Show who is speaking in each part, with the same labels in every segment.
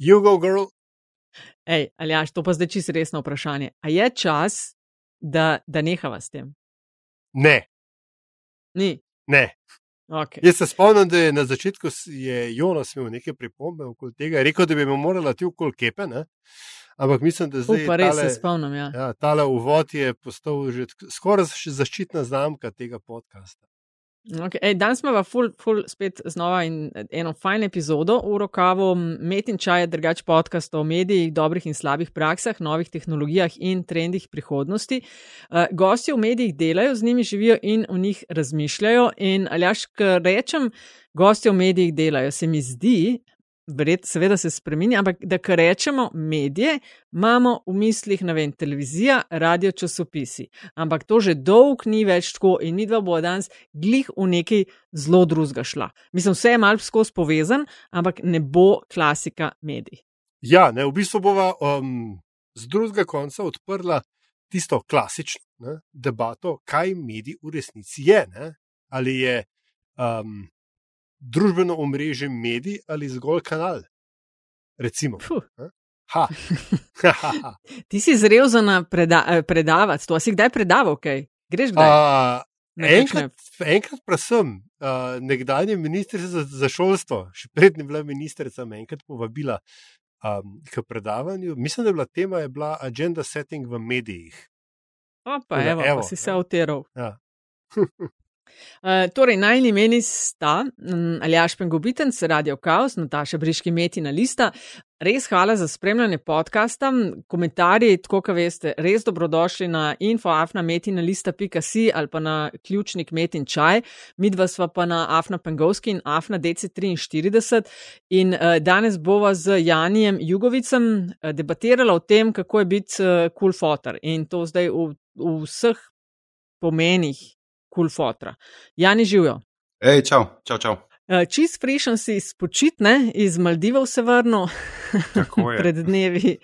Speaker 1: Jugo girl.
Speaker 2: Ej, ali jaš, to pa zdaj čisto resno vprašanje. A je čas, da, da nehava s tem?
Speaker 1: Ne,
Speaker 2: Ni.
Speaker 1: ne.
Speaker 2: Okay.
Speaker 1: Jaz se spomnim, da je na začetku je Jonas imel neke pripombe okoli tega, je rekel, da bi me morala ti okoli kepe, ne? ampak mislim, da zdaj
Speaker 2: Pa res
Speaker 1: tale,
Speaker 2: se spomnim. Ja.
Speaker 1: ja, tale uvod je postal že skoraj zaščitna znamka tega podcasta.
Speaker 2: Okay. Danes smo v full, full spet znova in eno fajn epizodo v rokavu. Met in čaj drugač podcast o medijih, dobrih in slabih praksah, novih tehnologijah in trendih prihodnosti. Uh, gosti v medijih delajo, z njimi živijo in o njih razmišljajo. In ali jaš, kar rečem, gosti v medijih delajo, se mi zdi. Verjetno, seveda se spremenja, ampak da kar rečemo medije, imamo v mislih, ne vem, televizija, radio, časopisi. Ampak to že dolg ni več tako in mi dva bo danes glih v nekaj zelo drugega šla. Mislim, vse je malce skozi povezan, ampak ne bo klasika medij.
Speaker 1: Ja, ne, v bistvu bova um, z drugega konca odprla tisto klasično ne, debato, kaj medij v resnici je. Ne? Ali je um, družbeno omrežje medij ali zgolj kanal. Recimo.
Speaker 2: Puh.
Speaker 1: Ha. Ha, ha, ha.
Speaker 2: Ti si zrel za na preda, eh, predavati to, si kdaj predaval, kaj? Greš kdaj?
Speaker 1: A, Enkrat, enkrat pa sem, uh, nekdanja ministrica za, za šolstvo, še prednji bila ministrica, me enkrat povabila um, k predavanju. Mislim, da je bila tema je bila agenda setting v medijih.
Speaker 2: Opa,
Speaker 1: Toda
Speaker 2: evo,
Speaker 1: evo,
Speaker 2: pa si se avteral.
Speaker 1: Ja.
Speaker 2: Uh, torej, najni imeni sta mm, Aljaš Pengobitenc, Radio Chaos, Nataša Briški Metina Lista. Res hvala za spremljanje podcasta. Komentarji, tako kot veste, res dobrodošli na infoafnametinalista.si ali pa na ključnik Metin Čaj. Midva sva pa na Afna Pengovski in Afna DC43. In uh, danes bova z Janijem Jugovicem uh, debatirala o tem, kako je biti uh, cool fotor. In to zdaj v, v vseh pomenih cool fotra. Jani živijo.
Speaker 3: Hej, čau, čau, čau.
Speaker 2: Uh, čist frišen si spočitne, iz Maldivov se vrnil pred dnevi.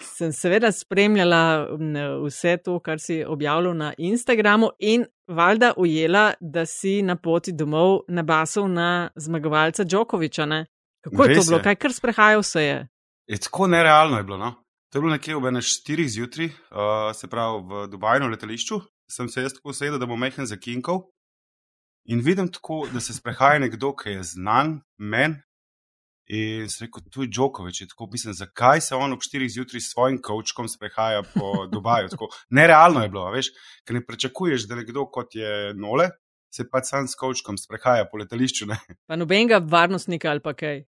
Speaker 2: Sem seveda spremljala m, vse to, kar si objavljal na Instagramu, in valjda ujela, da si na poti domov nabasal na zmagovalca Djokoviča. Ne? Kako je to
Speaker 3: Res
Speaker 2: bilo,
Speaker 3: je.
Speaker 2: kaj kar sprehajal se je?
Speaker 3: Je tako nerealno je bilo. No? To je bilo nekje ob 4 zjutraj, uh, se pravi v Dubaju na letališču. Sem se jaz tako sedel, da bom mehen za kinkov. In vidim tako, da se sprehaja nekdo, ki je znan meni. In sem rekel, tu je Djokovič. In Tako mislim, zakaj se on ob 4 zjutraj s svojim kavčkom sprehaja po Dubaju. Tako, nerealno je bilo, veš, ker ne pričakuješ, da nekdo kot je nole. Se pač sam s kavčkom sprehaja po letališču. Ne,
Speaker 2: Pa nobenega varnostnika ali pa kaj.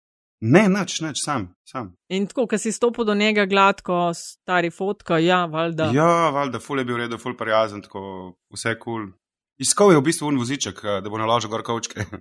Speaker 3: Ne nič, nič, sam. sam.
Speaker 2: In tako, ko si stopil do njega gladko, stari fotka, ja, valjda.
Speaker 3: Ja, valjda, ful je bil redo, ful prijazen, tako vse kul. Cool. Iskal je v bistvu un voziček, eh, da bo naložil gor kavčke.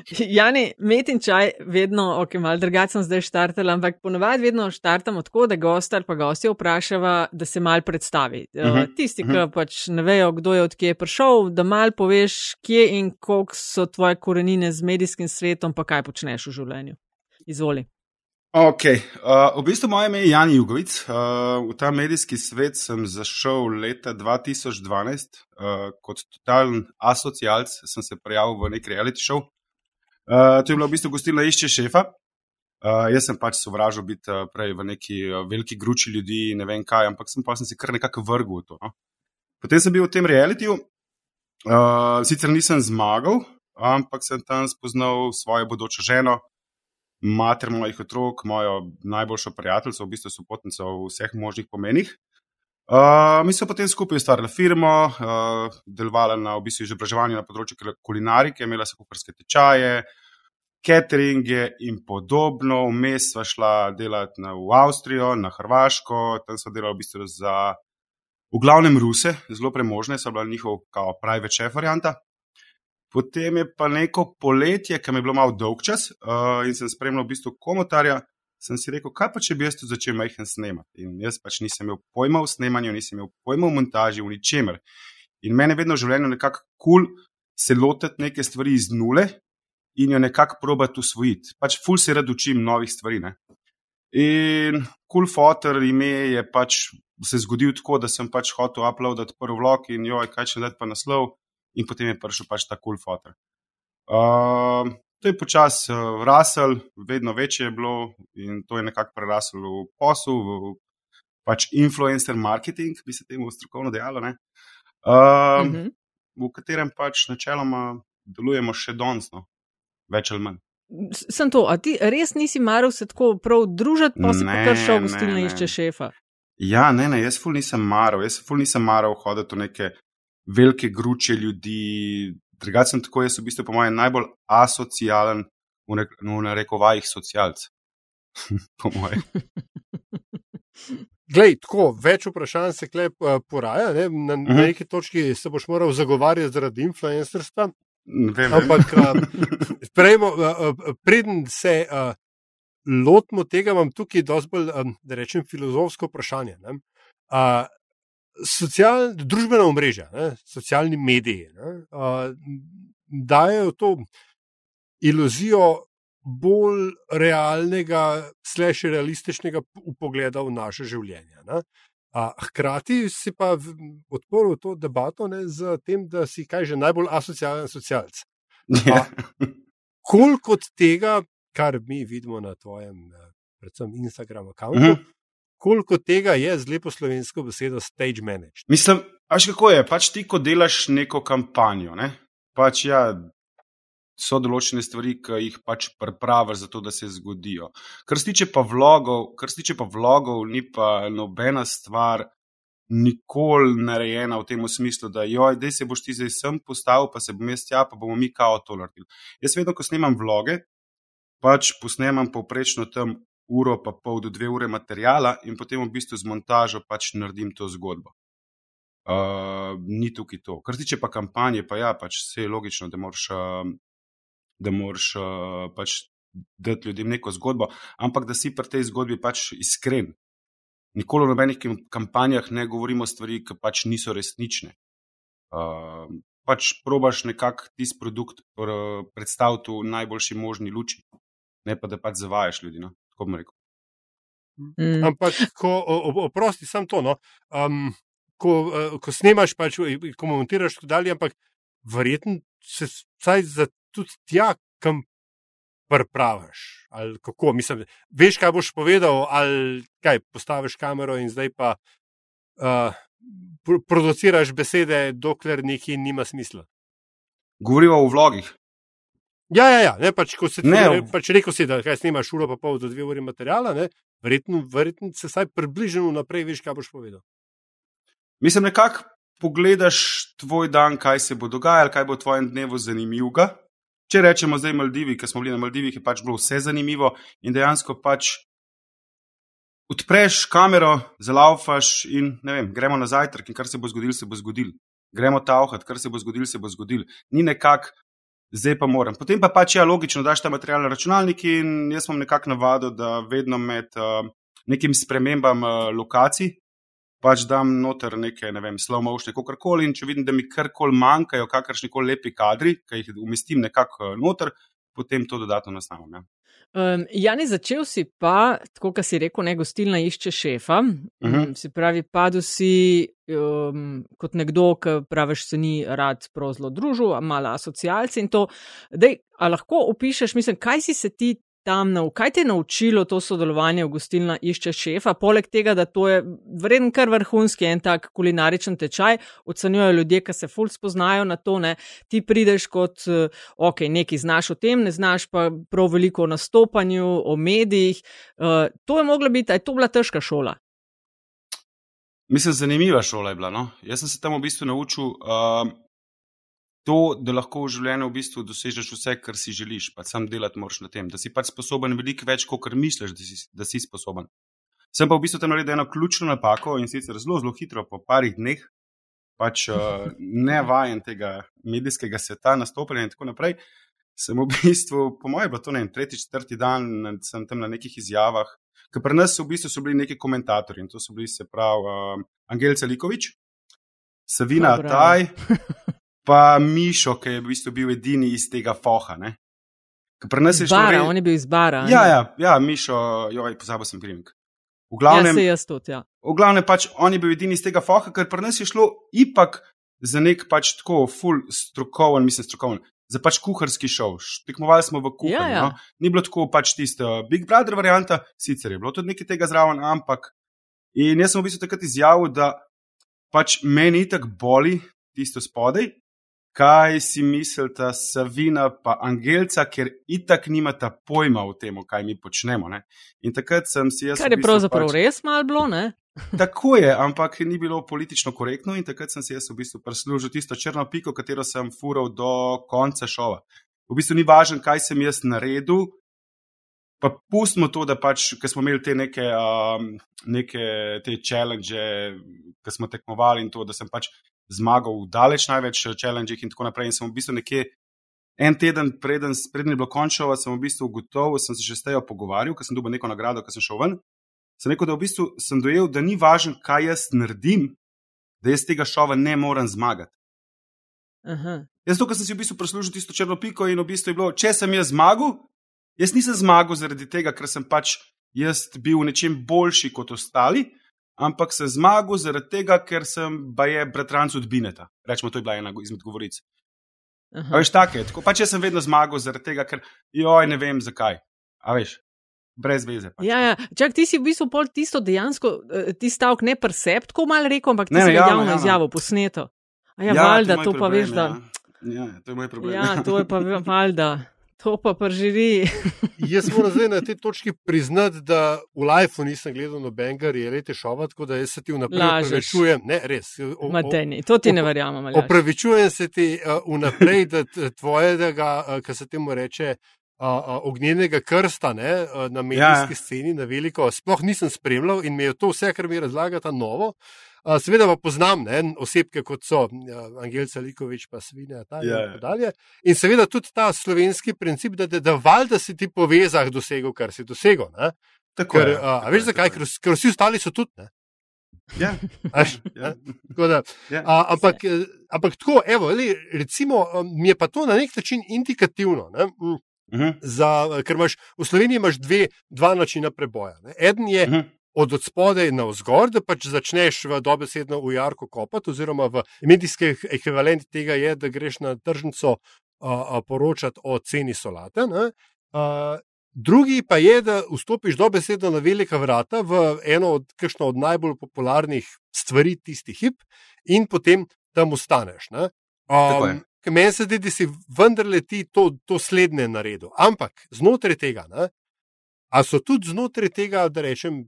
Speaker 2: Jani, met in čaj, vedno, ok, malo drugače sem zdaj štartal, ampak ponovadi vedno štartamo tako, da gosta ali pa gostje vprašava, da se mal predstavi. Uh
Speaker 3: Mhm,
Speaker 2: -huh, Tisti,
Speaker 3: mhm.
Speaker 2: ki pač ne vejo, kdo je odkje prišel, da mal poveš, kje in koliko so tvoje korenine z medijskim svetom, pa kaj počneš v življenju. Izvoli.
Speaker 3: Ok, uh, v bistvu moje ime je Jan Jugovic. Uh, v ta medijski svet sem zašel leta 2012 uh, kot totalen asocialc, sem se prijavil v nek reality show. Uh, to je bilo v bistvu gostilna išče šefa. Uh, jaz sem pač sovražil biti uh, prej v neki uh, veliki gruči ljudi, ne vem kaj, ampak sem pa sem se kar nekako vrgel v to. No? Potem sem bil v tem realityju, uh, sicer nisem zmagal, ampak sem tam spoznal svojo bodočo ženo, mater mojih otrok, mojo najboljšo prijateljico, v bistvu sopotnico v vseh možnih pomenih. Uh, mi smo potem skupaj ustvarjali firmo, uh, delovali na v bistvu izobraževanju na področju kul- kulinarike, imela sem kuharske tečaje, cateringe in podobno. Vmes sva šla delati na, v Avstrijo, na Hrvaško, tam sva delala v bistvu za, v glavnem Ruse, zelo premožne, so bila njihov kao private chef varianta. Potem je pa neko poletje, ki mi je bilo malo dolg čas uh, in sem spremljal v bistvu komotarja, sem si rekel, kaj pa če bi jaz to začel majhen snemati. In jaz pač nisem imel pojma o snemanju, nisem imel pojma o montaži, v ničemer. In meni je vedno v življenju nekako kul cool se lotiti neke stvari iz nule in jo nekako probati usvojiti. Pač ful se rad učim novih stvari. Ne? In cool fotor ime je pač se zgodil tako, da sem pač hotel uploadati prvi vlog in joj, kaj če dati pa naslov in potem je prišel pač ta cool fotor. Uh, to je počasi uh, rasel, vedno večje je bilo in to je nekako preraslo v posel, v pač influencer marketing, bi se temu strokovno dejalo, uh, uh -huh. v katerem pač načeloma delujemo še danes, no? več ali manj.
Speaker 2: Sem to, a ti res nisi maral se tako prav družiti, pa si kar šel v gostilno išče šefa?
Speaker 3: Ja, ne, ne, jaz ful nisem maral, jaz ful nisem maral hoditi v neke velike gruče ljudi, drugače sem tako, jaz v bistvu, po mojem, najbolj asocialen, v narekovajih, socialc. po mojem.
Speaker 1: Glej, tako, več vprašanj se klep uh, poraja. Ne? Na, uh -huh. na mhm. neki točki se boš moral zagovarjati zaradi influencerstva.
Speaker 3: Vem,
Speaker 1: Ampak, prejmo, uh, uh, preden se uh, lotimo tega, imam tukaj dosti bolj, um, da rečem, filozofsko vprašanje. Uh, social, družbena omrežja, ne, socialni mediji ne, uh, dajo to iluzijo bolj realnega, sliši realističnega upogleda v naše življenje. Ne. A, hkrati si pa odprl to debato ne, z tem, da si kaj že najbolj asocialen socialc.
Speaker 3: Ja.
Speaker 1: Koliko od tega, kar mi vidimo na tvojem, predvsem Instagramu, uh -huh koliko tega je z lepo slovensko besedo stage management.
Speaker 3: Mislim, až kako je, pač ti, ko delaš neko kampanjo, ne? pač ja, so določene stvari, ki jih pač pripraviš za to, da se zgodijo. Kar se tiče pa vlogov, kar se tiče pa vlogov, ni pa nobena stvar. Nikoli narejena v tem smislu, da joj, da se boš ti zdaj sem postavil, pa se bom jaz tja, pa bomo mi kao to naredili. Jaz vedno, ko snemam vloge, pač posnemam povprečno tam uro, pa pol do dve ure materijala in potem v bistvu z montažo pač naredim to zgodbo. Uh, ni tukaj to. Kar tiče pa kampanje, pa ja, pač vse je logično, da moraš, da moraš pač dati ljudem neko zgodbo, ampak da si pri tej zgodbi pač iskren. Nikoli v nobenih kampanjah ne govorimo stvari, ki pač niso resnične. Uh, pač probaš nekako tisti produkt predstaviti v najboljši možni luči, ne pa da pač zavajaš ljudi. No? Tako bom rekel.
Speaker 1: Mm. Ampak, ko oprosti, samo to. No, um, ko, uh, ko snemaš, pač, ko montiraš, tako dalje, ampak verjetno se vsaj za tudi tja, kam pripraviš. Kako, mislim, veš, kaj boš povedal, ali kaj postaviš kamero in zdaj pa uh, produciraš besede, dokler nekaj nima smisla.
Speaker 3: Govorimo o vlogih.
Speaker 1: Ja, ja, ja. Ne, pač, si ne, pač rekel, si, da kaj snimaš uro, pa pol do dve uri materijala, verjetno, verjetno se vsaj približno naprej veš, kaj boš povedal.
Speaker 3: Mislim, nekako pogledaš tvoj dan, kaj se bo dogajalo, kaj bo v tvojem dnevu zanimivo. Če rečemo zdaj Maldivi, ker smo bili na Maldivih, je pač bilo vse zanimivo in dejansko pač odpreš kamero, zalaufaš in ne vem, gremo na zajtrk in kar se bo zgodilo, se bo zgodilo. Gremo tauhat, kar se bo zgodilo, se bo zgodilo. Ni nekako zdaj pa moram. Potem pa pač je ja, logično, da daš ta material na računalnik in jaz sem nekako navadil, da vedno med uh, nekim spremembam uh, lokacij pač dam noter neke, ne vem, slow motion, kakorkoli in če vidim, da mi karkoli manjkajo, kakršni koli lepi kadri, ki jih umestim nekako noter, potem to dodatno nastavim. Ja.
Speaker 2: Um, Jani, začel si pa, tako kot si rekel, ne gostilna išče šefa. Uh. -huh. Se pravi, padel si um, kot nekdo, ki praviš, se ni rad prozlo družil, malo asocialci in to. Dej, a lahko opišeš, mislim, kaj si se ti tam naučil? Kaj te je naučilo to sodelovanje v gostilna išče šefa? Poleg tega, da to je vreden kar vrhunski en tak kulinaričen tečaj, ocenjujejo ljudje, ki se ful spoznajo na to, ne? ti prideš kot, eh, ok, nekaj znaš o tem, ne znaš pa prav veliko o nastopanju, o medijih. Uh, to je mogla biti, je to bila težka šola.
Speaker 3: Mislim, zanimiva šola je bila. No? Jaz sem se tam v bistvu naučil, uh, to, da lahko v življenju v bistvu dosežeš vse, kar si želiš, pa sam delati moraš na tem, da si pač sposoben veliko več, kot misliš, da si, da si sposoben. Sem pa v bistvu tam naredil eno ključno napako in sicer zelo, zelo hitro, po parih dneh, pač uh, ne vajen tega medijskega sveta, nastopanja in tako naprej. Sem v bistvu, po mojem, bilo to ne, tretji, četrti dan, sem tam na nekih izjavah, ker pri nas v bistvu so bili neki komentatorji in to so bili se pravi uh, Angel Celikovič, Savina Taj. pa Mišo, ki je v bistvu bil edini iz tega foha.
Speaker 2: Zbara, re... on je bil iz bara.
Speaker 3: Ja, ja, ja, Mišo, joj, pozabil sem primek. V glavnem,
Speaker 2: ja, tudi, ja.
Speaker 3: v glavnem pač on je bil edini iz tega foha, ker pri nas je šlo ipak za nek pač tako full strokoven, mislim, strokoven, za pač kuharski šov. Tekmovali smo v kuhanju.
Speaker 2: Ja, ja.
Speaker 3: No? Ni bilo tako pač tisto Big Brother varianta, sicer je bilo tudi nekaj tega zraven, ampak. In jaz sem v bistvu takrat izjavil, da pač meni tako boli tisto spodaj, kaj si mislite, Savina pa Angelca, ker itak nimata pojma o tem, kaj mi počnemo. Ne? In takrat sem si jaz.
Speaker 2: Kar
Speaker 3: v
Speaker 2: je
Speaker 3: bistvu
Speaker 2: pravzaprav
Speaker 3: pač,
Speaker 2: res malo bilo, ne?
Speaker 3: Tako je, ampak ni bilo politično korektno in takrat sem si jaz v bistvu prislužil tisto črno piko, katero sem fural do konca šova. V bistvu ni važno, kaj sem jaz naredil. Pa pustimo to, da pač, ker smo imeli te neke, um, neke te challenge, ki smo tekmovali in to, da sem pač zmagal v daleč največ challenge in tako naprej. In sem v bistvu nekje en teden, preden, preden je bilo končalo, sem v bistvu gotovo, sem se še s tejo pogovarjal, ker sem dobil neko nagrado, ker sem šel ven. Sem rekel, da v bistvu sem dojel, da ni važno, kaj jaz naredim, da jaz tega šova ne morem zmagati.
Speaker 2: Aha.
Speaker 3: Jaz to, ker sem si v bistvu prislužil tisto črno piko in v bistvu je bilo, če sem jaz zmagal, jaz nisem zmagal zaradi tega, ker sem pač jaz bil v nečem boljši kot ostali, ampak sem zmagal zaradi tega, ker sem pa je bratranc od Bineta. Rečemo, to je bila ena izmed govoric. A
Speaker 2: Aha.
Speaker 3: veš, tako je. Tako, pač jaz sem vedno zmagal zaradi tega, ker joj, ne vem zakaj. A veš, brez veze. Pač.
Speaker 2: Ja, ja. Čak, ti si v bistvu pol tisto dejansko, eh, ti stavek ne percept, tako malo rekel, ampak ti
Speaker 3: Ne,
Speaker 2: si ga
Speaker 3: javno,
Speaker 2: javno. izjavo posneto. A ja,
Speaker 3: Ja,
Speaker 2: valjda,
Speaker 3: moj
Speaker 2: to pa
Speaker 3: problem,
Speaker 2: veš, da.
Speaker 3: Ja. ja, to je moj problem.
Speaker 2: Ja, to je pa valjda. To pa preživi.
Speaker 1: Jaz moram zdaj na tej točki priznati, da v Lifeu nisem gledal nobenega reality šova, tako da jaz se ti vnaprej
Speaker 2: Lažeš.
Speaker 1: opravičujem. Ne, res. o- o-
Speaker 2: Mateni, to ti ne verjamem. Aljaž.
Speaker 1: Opravičujem se ti uh, vnaprej, da tvojega, uh, kar se temu reče, uh, uh, ognjenega krsta ne, uh, na medijski
Speaker 3: Ja.
Speaker 1: sceni, na veliko, sploh nisem spremljal in mi je to vse, kar mi razlagata, novo. Uh, seveda pa poznam ne, osebke, kot so uh, Angelca Likovič, pa Svinja ta, in
Speaker 3: Ja,
Speaker 1: tako dalje. In seveda tudi ta slovenski princip, da, da, da valjda si ti po vezah dosegel, kar si dosegel. Ne?
Speaker 3: Tako
Speaker 1: Ker,
Speaker 3: je,
Speaker 1: uh, a
Speaker 3: tako
Speaker 1: veš
Speaker 3: je,
Speaker 1: zakaj? Ker, ker vsi ostali so tudi. Ne?
Speaker 3: Ja,
Speaker 1: A veš,
Speaker 3: ja?
Speaker 1: Tako da,
Speaker 3: ja.
Speaker 1: A, ampak, eh, ampak tako, evo, le, recimo, um, mi je pa to na nek način indikativno. Ne? Mm,
Speaker 3: Mhm,
Speaker 1: Za, ker imaš v Sloveniji imaš dve, dva načina preboja. Ne? Eden je
Speaker 3: mhm.
Speaker 1: Od spodaj na vzgor, da pač začneš v dobesedno v jarko kopati, oziroma v medijski ekvivalent tega je, da greš na tržnico a, poročati o ceni solate. ne. A, Drugi pa je, da vstopiš dobesedno na velika vrata v eno od, od najbolj popularnih stvari tisti hip in potem tam ostaneš. ne. Um, Meni se zdi, da si vendarle ti to, to slednje naredil. Ampak znotraj tega, ne, a so tudi znotraj tega, da rečem,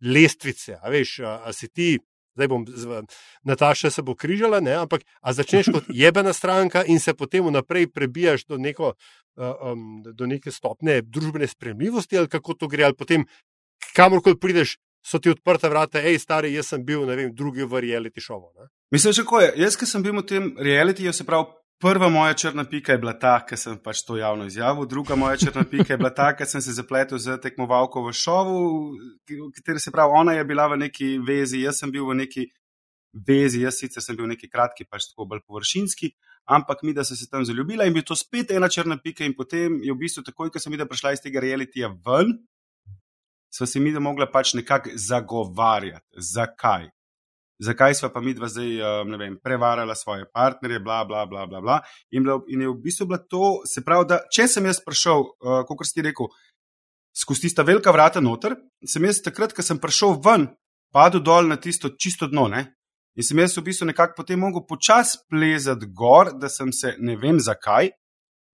Speaker 1: lestvice. A veš, a, a si ti, zdaj bom, z, Nataša se bo križala, ne, ampak a začneš kot jebena stranka in se potem vnaprej prebijaš do, neko, uh, um, do neke stopne družbene spremljivosti, ali kako to gre, ali potem kamorkoli prideš. So ti odprta vrata, hej, stari, jaz sem bil, ne vem, drugi v reality šovu.
Speaker 3: Mislim, že ko je. Jaz, ki sem bil v tem realitiju, se pravi, prva moja črna pika je bila ta, ker sem pač to javno izjavil, druga moja črna pika je bila ta, ker sem se zapletel z tekmovalko v šovu, v kateri se pravi, ona je bila v neki vezi, jaz sem bil v neki vezi, jaz sicer sem bil neki kratki, pač tako bolj površinski, ampak mi, da sem se tam zaljubila in bil to spet ena črna pika in potem je v bistvu takoj, ko sem videla prišla iz tega realitija ven, sva se mi da mogla pač nekako zagovarjati. Zakaj? Zakaj sva pa mi dva zdaj, ne vem, prevarala svoje partnerje, bla, bla, bla, bla, bla. In, bila, in je v bistvu bilo to, se pravi, da če sem jaz prišel, uh, kot si rekel, skozi tista velika vrata noter, sem jaz takrat, ko sem prišel ven, padel dol na tisto čisto dno, ne? In sem jaz v bistvu nekako potem mogel počasi plezati gor, da sem se, ne vem zakaj,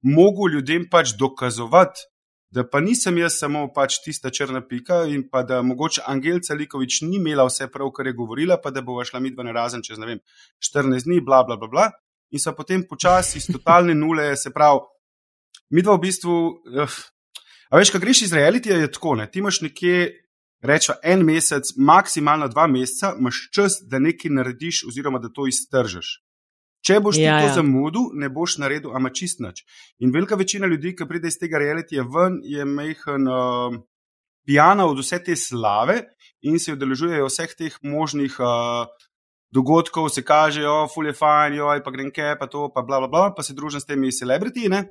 Speaker 3: mogel ljudem pač dokazovati, da pa nisem jaz samo pač tista črna pika in pa da mogoče Angelca Likovič ni imela vse prav, kar je govorila, pa da bo šla midva na razen čez, ne vem, 14 dni, bla, bla, bla, bla. In so potem počasi iz totalne nule, se pravi, midva v bistvu. Uh, a veš, kaj greš iz realitija, je tako, ne? ti imaš nekje. Rečemo en mesec, maksimalno dva meseca, imaš čas, da nekaj narediš, oziroma da to iztržiš. Če boš
Speaker 2: Ja,
Speaker 3: ti to
Speaker 2: ja.
Speaker 3: zamudil, ne boš naredil, ama čist nič. In velika večina ljudi, ki pride iz tega realitija ven, je mehen uh, pijana od vse te slave in se udeležujejo vseh teh možnih uh, dogodkov, se kažejo, fulje fajn, joj, pa grem kaj, pa to, pa bla, bla, bla, pa se družim s temi celebrity. Ne?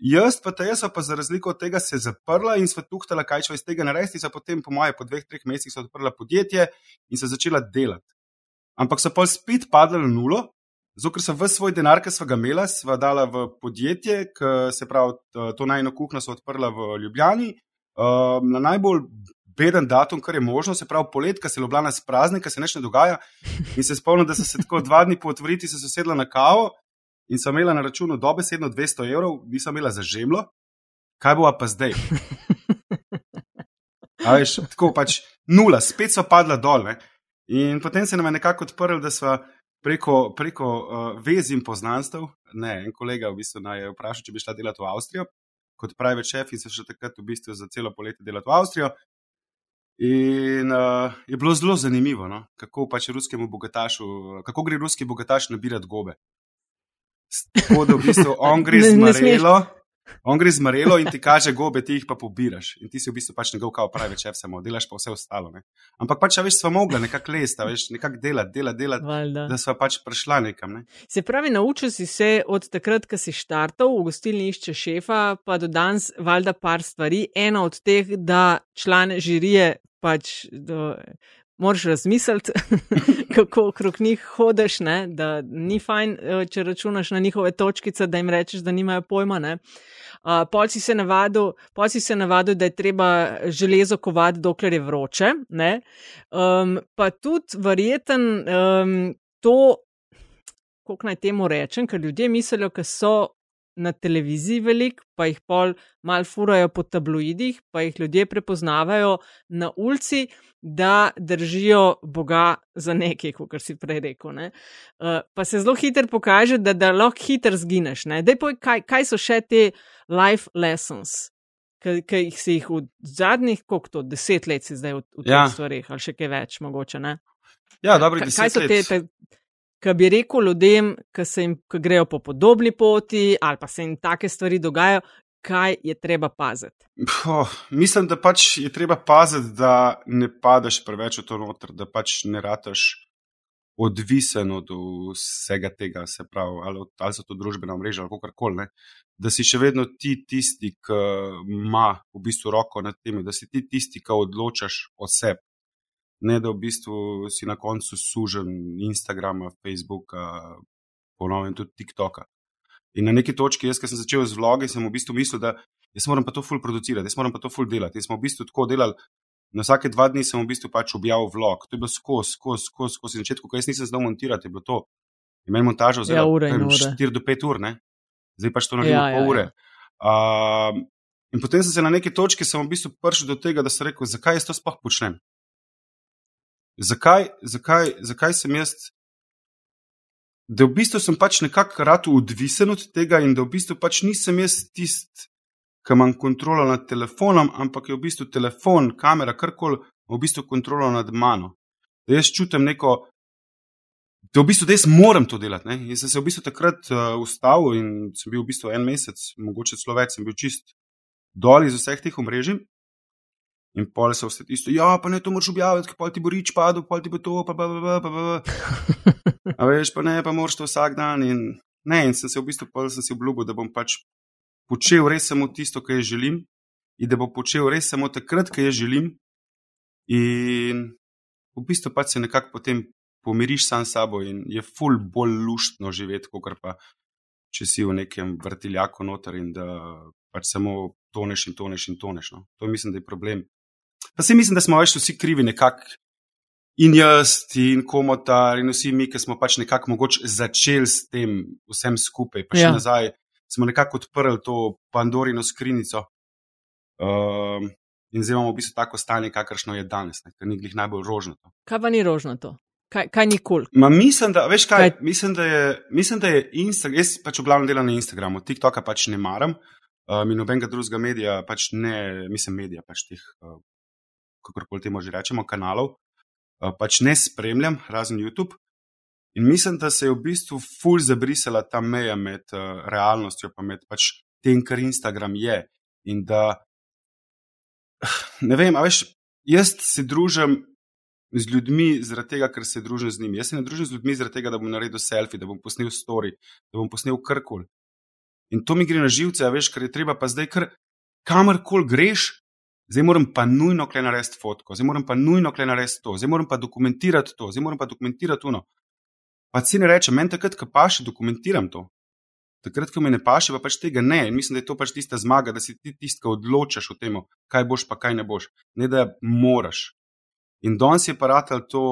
Speaker 3: Jaz pa ta jaz pa za razliko od tega se zaprla in sva tuhtala, kaj šlo iz tega narediti, in so potem, po moje, po dveh, treh mesecih so odprla podjetje in se začela delati. Ampak so pa spet padla na nulo, zato ker sem v svoj denar, ki smo ga imeli, sva dala v podjetje, ki se pravi, to najno kuhno so odprla v Ljubljani. Uh, na najbolj beden datum, kar je možno, se pravi polet, ki se Ljubljana sprazni, ki se nič ne dogaja. In se spomnim, da sem se tako dva dni po otvoritvi sedla na kavo in sem imela na računu dobesedno 200 evrov, nisem imela za žemlo. Kaj bo pa zdaj? Veš, tako pač nula, spet so padla dol. Ne? In potem se nam je nekako odprl, da smo preko, preko uh, vezi in poznanstv, ne, en kolega v bistvu naj je vprašal, če bi šla delati v Avstrijo, kot pravi šef in se še takrat v bistvu za celo poletje delati v Avstrijo. In uh, je bilo zelo zanimivo, no? kako pač ruskemu bogatašu, kako gre ruski bogataš nabirati gobe. Tako da v bistvu on gre z Marelo. On gre z Marelo in ti kaže gobe, ti jih pa pobiraš. In ti si v bistvu pač njegov kao pravi šef, samo delaš pa vse ostalo. Ne? Ampak pač, veš, smo mogli nekako lesta, veš, nekako delati, delati, delati, da smo pač prišla nekam. Ne?
Speaker 2: Se pravi, naučil si se od takrat, ko si štartal v gostilni išče šefa, pa do danes, valjda par stvari. Ena od teh, da člane žirije pač. Do, moraš razmisliti, kako okrog njih hodiš, ne? da ni fajn, eh, če računaš na njihove točkice, da jim rečeš, da nimajo pojma. Uh, pol si se navadil, se navadil, da je treba železo kovati, dokler je vroče. Um, pa tudi verjeten um, to, kako naj temu rečem, ker ljudje mislijo, da so na televiziji velik, pa jih pol mal furajo po tabloidih, pa jih ljudje prepoznavajo na ulici, da držijo Boga za nekaj, kot si prej rekel. Uh, pa se zelo hitro pokaže, da, da lahko hitro zgineš. Poj, kaj, kaj so še te life lessons? Ki jih si jih v zadnjih, koliko to, deset let si zdaj v, v ja. teh stvarih, ali še kaj več, mogoče ne.
Speaker 3: Ja, dobro, kaj, kaj so te, te
Speaker 2: ki bi rekel ljudem, ki se jim ki grejo po podobni poti ali pa se jim take stvari dogajajo, kaj je treba paziti?
Speaker 3: Oh, mislim, da pač je treba paziti, da ne padeš preveč v to noter, da pač ne rataš odvisen od vsega tega, se pravi, ali, ali so to družbena mreža ali kakorkoli. Da si še vedno ti tisti, ki ima v bistvu roko nad tem, da si ti tisti, ki odločaš o sebi ne da v bistvu si na koncu sužen Instagrama, Facebooka, ponovim tudi TikToka. In na neki točki, jaz, ki sem začel z vlogi, sem v bistvu mislil, da jaz moram pa to ful producirati, jaz moram pa to ful delati. Jaz sem v bistvu tako delal, na vsake dva dni sem v bistvu pač objavil vlog. To je bilo skozi, skozi, skozi, skozi. Na začetku, ko jaz nisem znal montirati, je bilo to. Imel montažo za 4 ja, do 5 ur, ne? zdaj pač to naredim ja, pol ja, ure. Ja. Uh, in potem sem se na neki točki, sem v bistvu prišel do tega, da sem rekel, zakaj jaz to sploh počnem zakaj, zakaj, zakaj sem jaz, da v bistvu sem pač nekako rad odvisen od tega in da v bistvu pač nisem jaz tisti, ki imam kontrolo nad telefonom, ampak je v bistvu telefon, kamera, karkoli, v bistvu kontrolo nad mano. Da jaz čutim neko, da v bistvu da jaz moram to delati. Ne? In sem se v bistvu takrat uh, ustavil in sem bil v bistvu en mesec, mogoče celo več, sem bil čist dol iz vseh teh omrežij. In pol se vse isto, ja, pa ne to moraš objaviti, pa ti bo rič padel, pa ti bo to, pa pa pa pa pa. A veš, pa ne, pa moraš to vsak dan. In, ne, in sem se v bistvu pol sem si obljubil, da bom pač počel res samo tisto, kar jaz želim, in da bom počel res samo takrat, kar jaz želim. In v bistvu pač se nekako potem pomiriš sam s sabo in je ful bolj luštno živeti, kot pa če si v nekem vrtiljaku noter in da pač samo toneš in toneš in toneš. No. To mislim, da je problem. Pa se mislim, da smo več vsi krivi nekako. In jaz, in komotar, in vsi mi, ki smo pač nekako mogoče začeli s tem vsem skupaj, pa še ja. nazaj, smo nekako odprli to Pandorino skrinjico. Um, in zdaj imamo v bistvu tako stanje, kakršno je danes, ker ni glih najbolj rožnato.
Speaker 2: Kaj pa ni rožnato? Kaj, kaj ni kul?
Speaker 3: Cool? Mislim, da, veš kaj, kaj? Mislim, da je, mislim, da je Instagram, jaz pač v glavnem delam na Instagramu, TikToka pač ne maram, uh, in nobenega drugega medija, pač ne, mislim, medija, pač teh uh, kakorkoli temu že rečemo, kanalov, pač ne spremljam, razen YouTube. In mislim, da se je v bistvu ful zabrisala ta meja med uh, realnostjo in pač tem, kar Instagram je. In da, ne vem, a veš, jaz se družim z ljudmi zaradi tega, ker se družim z njimi. Jaz se ne družim z ljudmi zaradi tega, da bom naredil selfie, da bom posnel story, da bom posnel karkoli. In to mi gre na živce, a veš, ker je treba pa zdaj, ker kamorkoli greš, zdaj moram pa nujno kle narediti fotko, zdaj moram pa nujno kle narediti to, zdaj moram pa dokumentirati to, zdaj moram pa dokumentirati to. Pa si ne reče, meni takrat, ko paše, dokumentiram to. Takrat, ko mi ne paše, pa pač tega ne. In mislim, da je to pač tista zmaga, da si ti tisti, ki odločaš o tem, kaj boš, pa kaj ne boš. Ne da moraš. In danes je paratelj to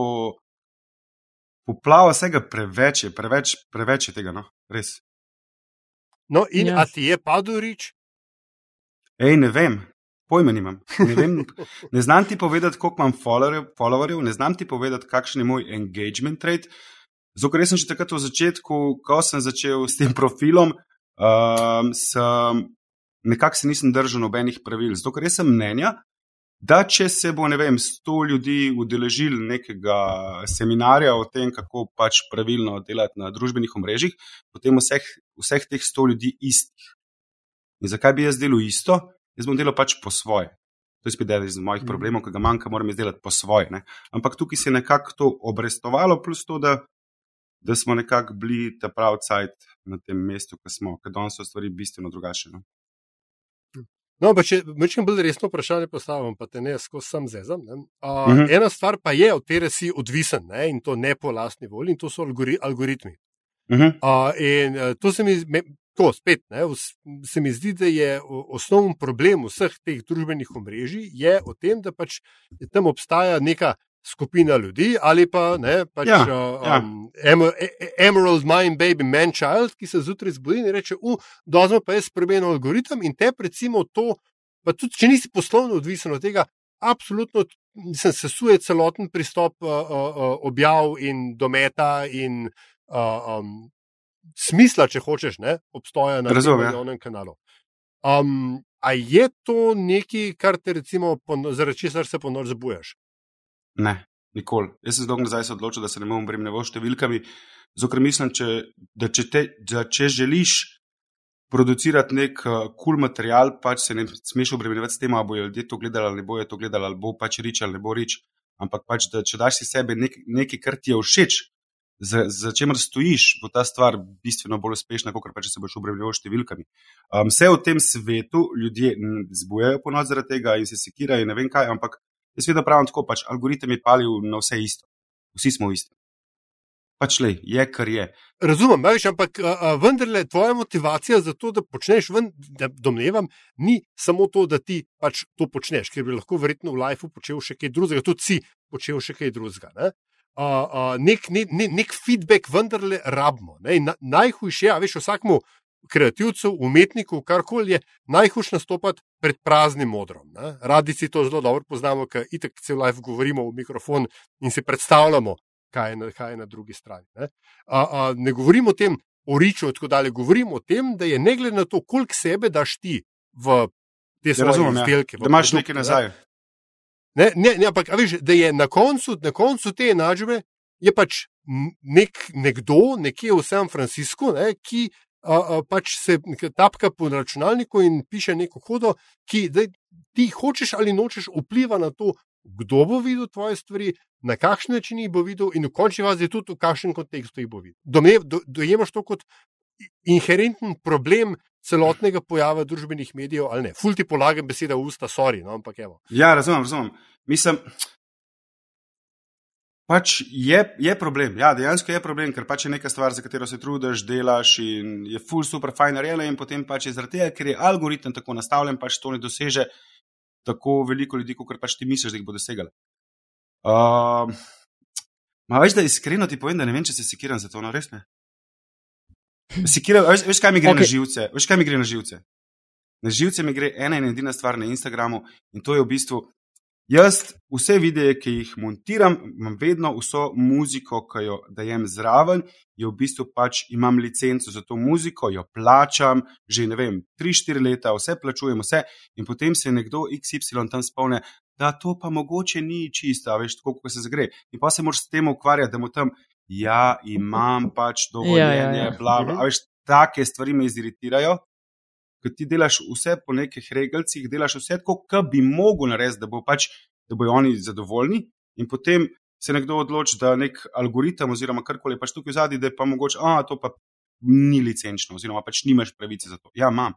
Speaker 3: poplava vsega preveč, je, preveč, preveč je tega, no, res.
Speaker 1: No, in
Speaker 2: Ja.
Speaker 1: a ti je padel rič?
Speaker 3: Ej, ne vem, pojma nimam. Ne, vem, ne znam ti povedati, koliko imam followerjev, followerjev, ne znam ti povedati, kakšen je moj engagement rate. Zato, ker sem že takrat v začetku, ko sem začel s tem profilom, um, sem nekako se nisem držal nobenih pravil. Zato, ker sem mnenja, da če se bo, ne vem, sto ljudi udeležil nekega seminarja o tem, kako pač pravilno delati na družbenih omrežjih, potem vseh, vseh teh sto ljudi istih. In zakaj bi jaz delal isto? Jaz bom delal pač po svoje. To je spet eden iz mojih
Speaker 1: Mhm.
Speaker 3: problemov, ki ga manjka, moram izdelati po svoje. Ne? Ampak tukaj se je nekako to obrestovalo, plus to, da, da smo nekako bili ta pravi cajt na tem mestu, ki smo, ker danes so stvari bistveno drugačne. No?
Speaker 1: No, pa če večkrat bolj resno vprašanje postavim, pa te ne skozi sam zezam. Ne? Uh,
Speaker 3: Mhm.
Speaker 1: Ena stvar pa je, od katere si odvisen ne? in to ne po lastni volji, in to so algori algoritmi.
Speaker 3: Uh -huh.
Speaker 1: Uh, in uh, to se mi, me, to spet, ne, se mi zdi, da je o- osnoven problem vseh teh družbenih omrežij je v tem, da pač tam obstaja neka skupina ljudi ali pa ne, pač,
Speaker 3: Ja,
Speaker 1: uh,
Speaker 3: ja.
Speaker 1: um, emer, Emerald Mind Baby Man Child, ki se zjutraj zbudi in reče: U, dozmo pa jaz spremenil algoritem in te recimo to, pa tudi če nisi poslovno odvisen od tega, absolutno mislim, sesuje celoten pristop uh, uh, uh, objav in dometa in uh, um, smisla, če hočeš, ne, obstoja na
Speaker 3: ja.
Speaker 1: javnem kanalu. Um, a je to nekaj, kar te recimo, po- zaradi česar se po noč zbujaš?
Speaker 3: Ne, nikoli. Jaz sem zdolgo nazaj se odločil, da se ne bom obremenjeval številkami, zato mislim, če, da, če te, da če želiš producirati nek kul uh, cool material, pač se ne smeš obremenjevati s tem, ali bojo ljudje to gledali ali ne bojo to gledali, ali bo pač rič ali ne bo rič. Ampak pač, da če daš si sebe nek, nekaj, kar ti je všeč, za, za čemer stojiš, bo ta stvar bistveno bolj uspešna, kot pa če se boš obremenjeval s številkami. Um, vse v tem svetu ljudje zbujajo po noč zaradi tega in se sekirajo in ne vem kaj, ampak jaz vedno pravim tako, pač algoritem je palil na vse isto. Vsi smo isti. Pač le, je kar je.
Speaker 1: Razumem, veš, ampak a, a, vendarle tvoja motivacija za to, da počneš, ven, da domnevam, ni samo to, da ti pač to počneš, ker bi lahko verjetno v lifeu počel še kaj drugega, tudi si počel še kaj drugega. A, a, nek, ne, ne, nek feedback vendarle rabimo. Ne? In Na, najhujše je, a veš, vsakmu kreativcu, umetniku, karkoli je, najhujše nastopati pred praznim modrom. Ne? Radi si to zelo dobro poznamo, ker itek cel life govorimo v mikrofon in si predstavljamo, kaj je na, kaj je na drugi strani. Ne? A, a, ne govorimo o tem, o riču, tako dalje, govorimo o tem, da je ne glede na to, koliko sebe daš ti v te
Speaker 3: Ja,
Speaker 1: svoje
Speaker 3: razumem, ja. Da imaš nekaj
Speaker 1: ne.
Speaker 3: nazaj.
Speaker 1: Ne, ne, ne, ampak a veš, da je na koncu, na koncu te enačbe je pač nek, nekdo nekje v San Franciscu, ne, ki a, a, pač se tapka po računalniku in piše neko hodo, ki zdaj, ti hočeš ali nočeš vpliva na to, kdo bo videl tvoje stvari, na kakšen način jih bo videl in v končni fazi tudi v kakšnem kontekstu jih bo videl. Domne- do- Dojemaš to kot inherenten problem celotnega pojava družbenih medijev ali ne. Ful ti polagam besede v usta, sorry, no, ampak evo.
Speaker 3: Ja, razumem, razumem. Mislim, pač je, je problem. Ja, dejansko je problem, ker pač je neka stvar, za katero se trudiš, delaš in je full super fajn narejena, in potem pač je zaradi tega, ker je algoritem tako nastavljen, pač to ne doseže tako veliko ljudi, kot pač ti misliš, da jih bo dosegali. Uh, Ma veš, da iskreno ti povem, da ne vem, če se sekiram za to, no res ne. Sekiram, veš, veš, kaj mi gre okay. na živce? Veš, kaj mi gre na živce? Na živce mi gre ena in edina stvar na Instagramu in to je v bistvu, jaz vse videe, ki jih montiram, imam vedno vso muziko, ki jo dajem zraven, je v bistvu pač imam licenco za to muziko, jo plačam, že ne vem, 3-4 leta, vse plačujem, vse in potem se nekdo XY tam spomne, da to pa mogoče ni čisto, veš, tako kot se zgre. In pa se moraš s tem ukvarjati, da mu tam, ja, imam pač dovoljenje,
Speaker 2: Ja, ja, ja.
Speaker 3: bla, bla. A veš, take stvari me iziritirajo, ker ti delaš vse po nekih regalcih, delaš vse tako, kot bi mogel narediti, da, bo pač, da bojo oni zadovoljni, in potem se nekdo odloči, da nek algoritem oziroma karkoli je pač tukaj zadnji, da je pa mogoče, a to pa ni licenčno, oziroma pač nimaš pravice za to. Ja, imam.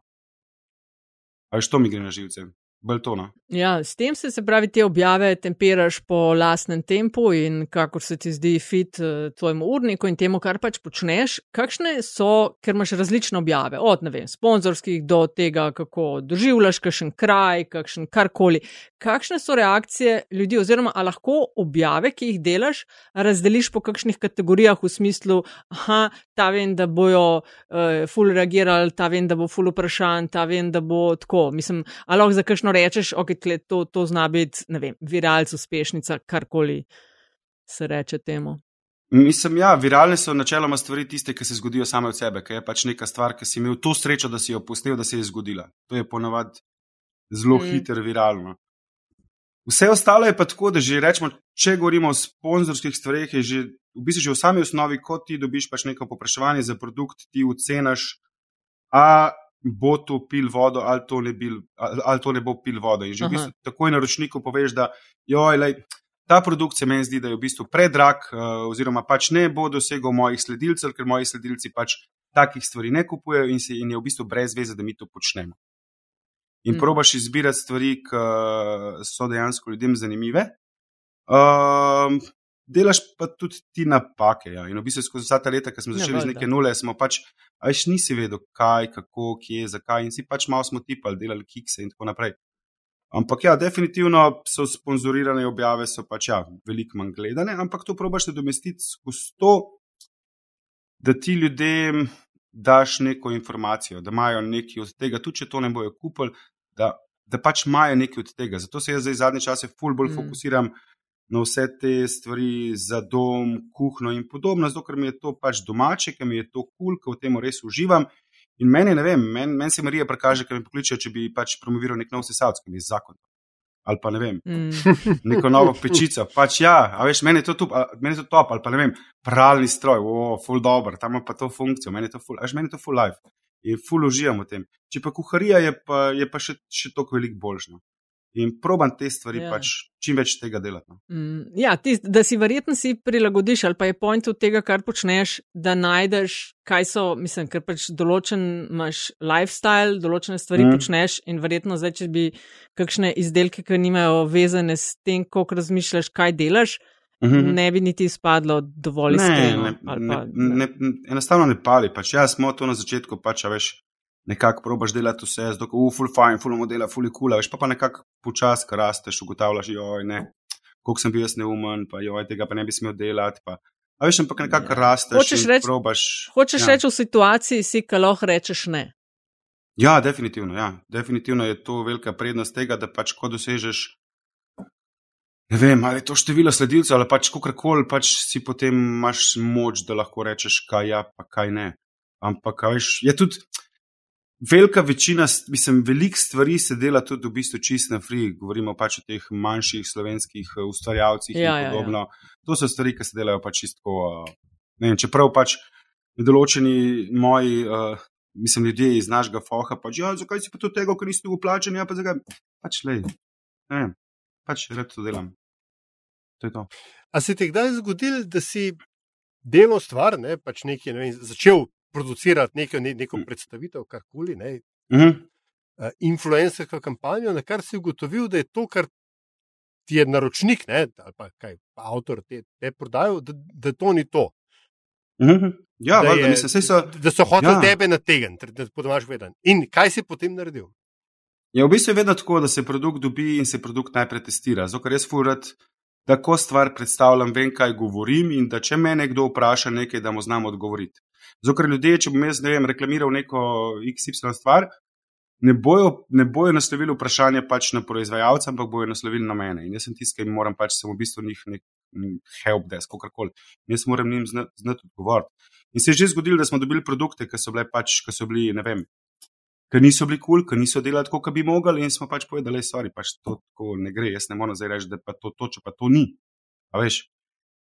Speaker 3: A veš, to mi gre na živce. Baltona.
Speaker 2: Ja, s tem se, se pravi, te objave tempiraš po lastnem tempu in kakor se ti zdi fit uh, tvojemu urniku in temu, kar pač počneš. Kakšne so, ker imaš različne objave, od ne vem, sponzorskih do tega, kako doživljaš kakšen kraj, kakšen karkoli. Kakšne so reakcije ljudi, oziroma ali lahko objave, ki jih delaš, razdeliš po kakšnih kategorijah v smislu, aha, ta vem, da bojo uh, ful reagirali, ta vem, da bo ful vprašanj, ta vem, da bo tako. Mislim, ali lahko za kakšno rečeš, ok, tle, to, to zna biti, ne vem, viralc, uspešnica, karkoli se reče temu.
Speaker 3: Mislim, ja, viralne so načeloma stvari tiste, ki se zgodijo same od sebe, ki je pač neka stvar, ki si imel to srečo, da si jo posnel, da se je zgodila. To je ponavadi zelo mm. hiter viralno. Vse ostalo je pa tako, da že rečemo, če govorimo o sponzorskih stvareh, je že v bistvu že v sami osnovi, ko ti dobiš pač neko popraševanje za produkt, ti ocenaš, a bo to pil vodo ali to ne, bil, ali to ne bo pil vodo. In že v bistvu takoj naročniku poveš, da joj, lej, ta produkt se meni zdi, da je v bistvu predrag, uh, oziroma pač ne bo dosegel mojih sledilcev, ker moji sledilci pač takih stvari ne kupujejo in, se, in je v bistvu brez veze, da mi to počnemo. In mm. probaš izbirati stvari, ki so dejansko ljudem zanimive. Um, delaš pa tudi ti napake. Ja. In v bistvu skozi vsa ta leta, ki smo ja, začeli ja, z neke nule, smo pač, ajš nisi vedel, kaj, kako, kje, zakaj. In si pač malo smo tipali, delali kikse in tako naprej. Ampak ja, definitivno so sponzorirane objave, so pač ja, veliko manj gledane, ampak to probaš nadomestiti skozi to, da ti ljudem daš neko informacijo, da imajo nekaj od tega, tudi če to ne bojo kupili, da, da pač imajo nekaj od tega. Zato se jaz zdaj zadnje čase ful bolj mm. fokusiram na vse te stvari za dom, kuhno in podobno, zato ker mi je to pač domače, ker mi je to kul, cool, ker v tem res uživam. In meni, ne vem, meni men se Marija prekaže, ker mi pokliče, če bi pač promoviral nek nov sesalski, zakon. Ali pa ne vem, mm. neko novo pečico. Pač ja, a veš, meni je to, tup, meni je to top, ali pa ne vem, pralni stroj, o, full dobro, tam ima pa to funkcijo, meni je to full, a veš, meni je to full life. In full uživam v tem. Če pa kuharija je pa, je pa še, še toliko veliko boljšno in proban te stvari, ja. pač čim več tega delati. No.
Speaker 2: Mm, ja, ti, da si verjetno si prilagodiš, ali pa je point od tega, kar počneš, da najdeš, kaj so, mislim, ker pač določen imaš lifestyle, določene stvari mm. počneš in verjetno zdaj, če bi kakšne izdelke, ki nimajo vezane s tem, koliko razmišljaš, kaj delaš. Mm -hmm. Ne bi niti spadlo dovolj iskreno. Ne,
Speaker 3: ne, ne, ne, enostavno ne pali. Pač. Ja, smo to na začetku, pač, veš, nekako probaš delati vse, zdaj ko uful fajn, ful modela, ful kula, veš pa pa nekako počasi, ko rasteš, ugotavljaš, joj, ne, koliko sem bil jaz neumen, pa joj, tega pa ne bi smel delati. Pa. A veš, ampak nekako ja. rasteš.
Speaker 2: Hočeš reči, probaš, hočeš ja. reči v situaciji, si, ki lahko rečeš ne.
Speaker 3: Ja, definitivno, ja. definitivno je to velika prednost tega, da pač ko dosežeš. Ne vem, ali je to število sledilcev, ali pač kakorkoli, pač si potem imaš moč, da lahko rečeš, kaj ja, pa kaj ne. Ampak, veš, je tudi, velika večina, mislim, veliko stvari se dela tudi v bistvu čist na free, govorimo pač o teh manjših slovenskih eh, ustvarjalcih ja, in podobno. Ja, ja. To so stvari, ki se delajo pač čisto. Eh, čeprav pač določeni moji, uh, mislim, ljudje iz našega foha, pač, ja, zakaj si pa to tega, ker nisi tu uplačen, ja, pa zakaj. Pač, lej, ne, pač red to delam. To je to.
Speaker 1: A se ti kdaj zgodil, da si delo stvar, ne, pač nekaj, ne vem, začel producirati neko, ne, neko mm. predstavitev, karkoli, ne, mm -hmm. uh, influencersko kampanjo, na kar si ugotovil, da je to, kar ti je naročnik, ne, ali pa kaj, avtor te, te prodajo, da, da to ni to.
Speaker 3: Mm -hmm. Ja, da, valj, je, mislim, so,
Speaker 1: da so hoteli ja. tebe nategniti, da podomaš veden. In kaj si potem naredil?
Speaker 3: Je ja, v bistvu vedno tako, da se produkt dobi in se produkt najprej testira. Zato, ker jaz furat, da ko stvar predstavljam, vem, kaj govorim in da če me nekdo vpraša nekaj, da mu znam odgovoriti. Zato, ljudje, če bom jaz ne vem, reklamiral neko XY stvar, ne bojo, ne bojo naslovili vprašanje pač na proizvajalca, ampak bojo naslovili na mene. In jaz sem tisti, ki jim moram pač samo v bistvu njih nek help desk, kakorkoli. Jaz moram njim znati znat odgovoriti. In se je že zgodilo, da smo dobili produkte, ki so bile pač, ki so bili, ne vem. Ker niso bili kul, cool, ker niso delali tako, kot bi mogli, in smo pač povedali, da pač to tako ne gre. Jaz ne morem zdaj reči, da pa to, to, če pa to ni. A veš,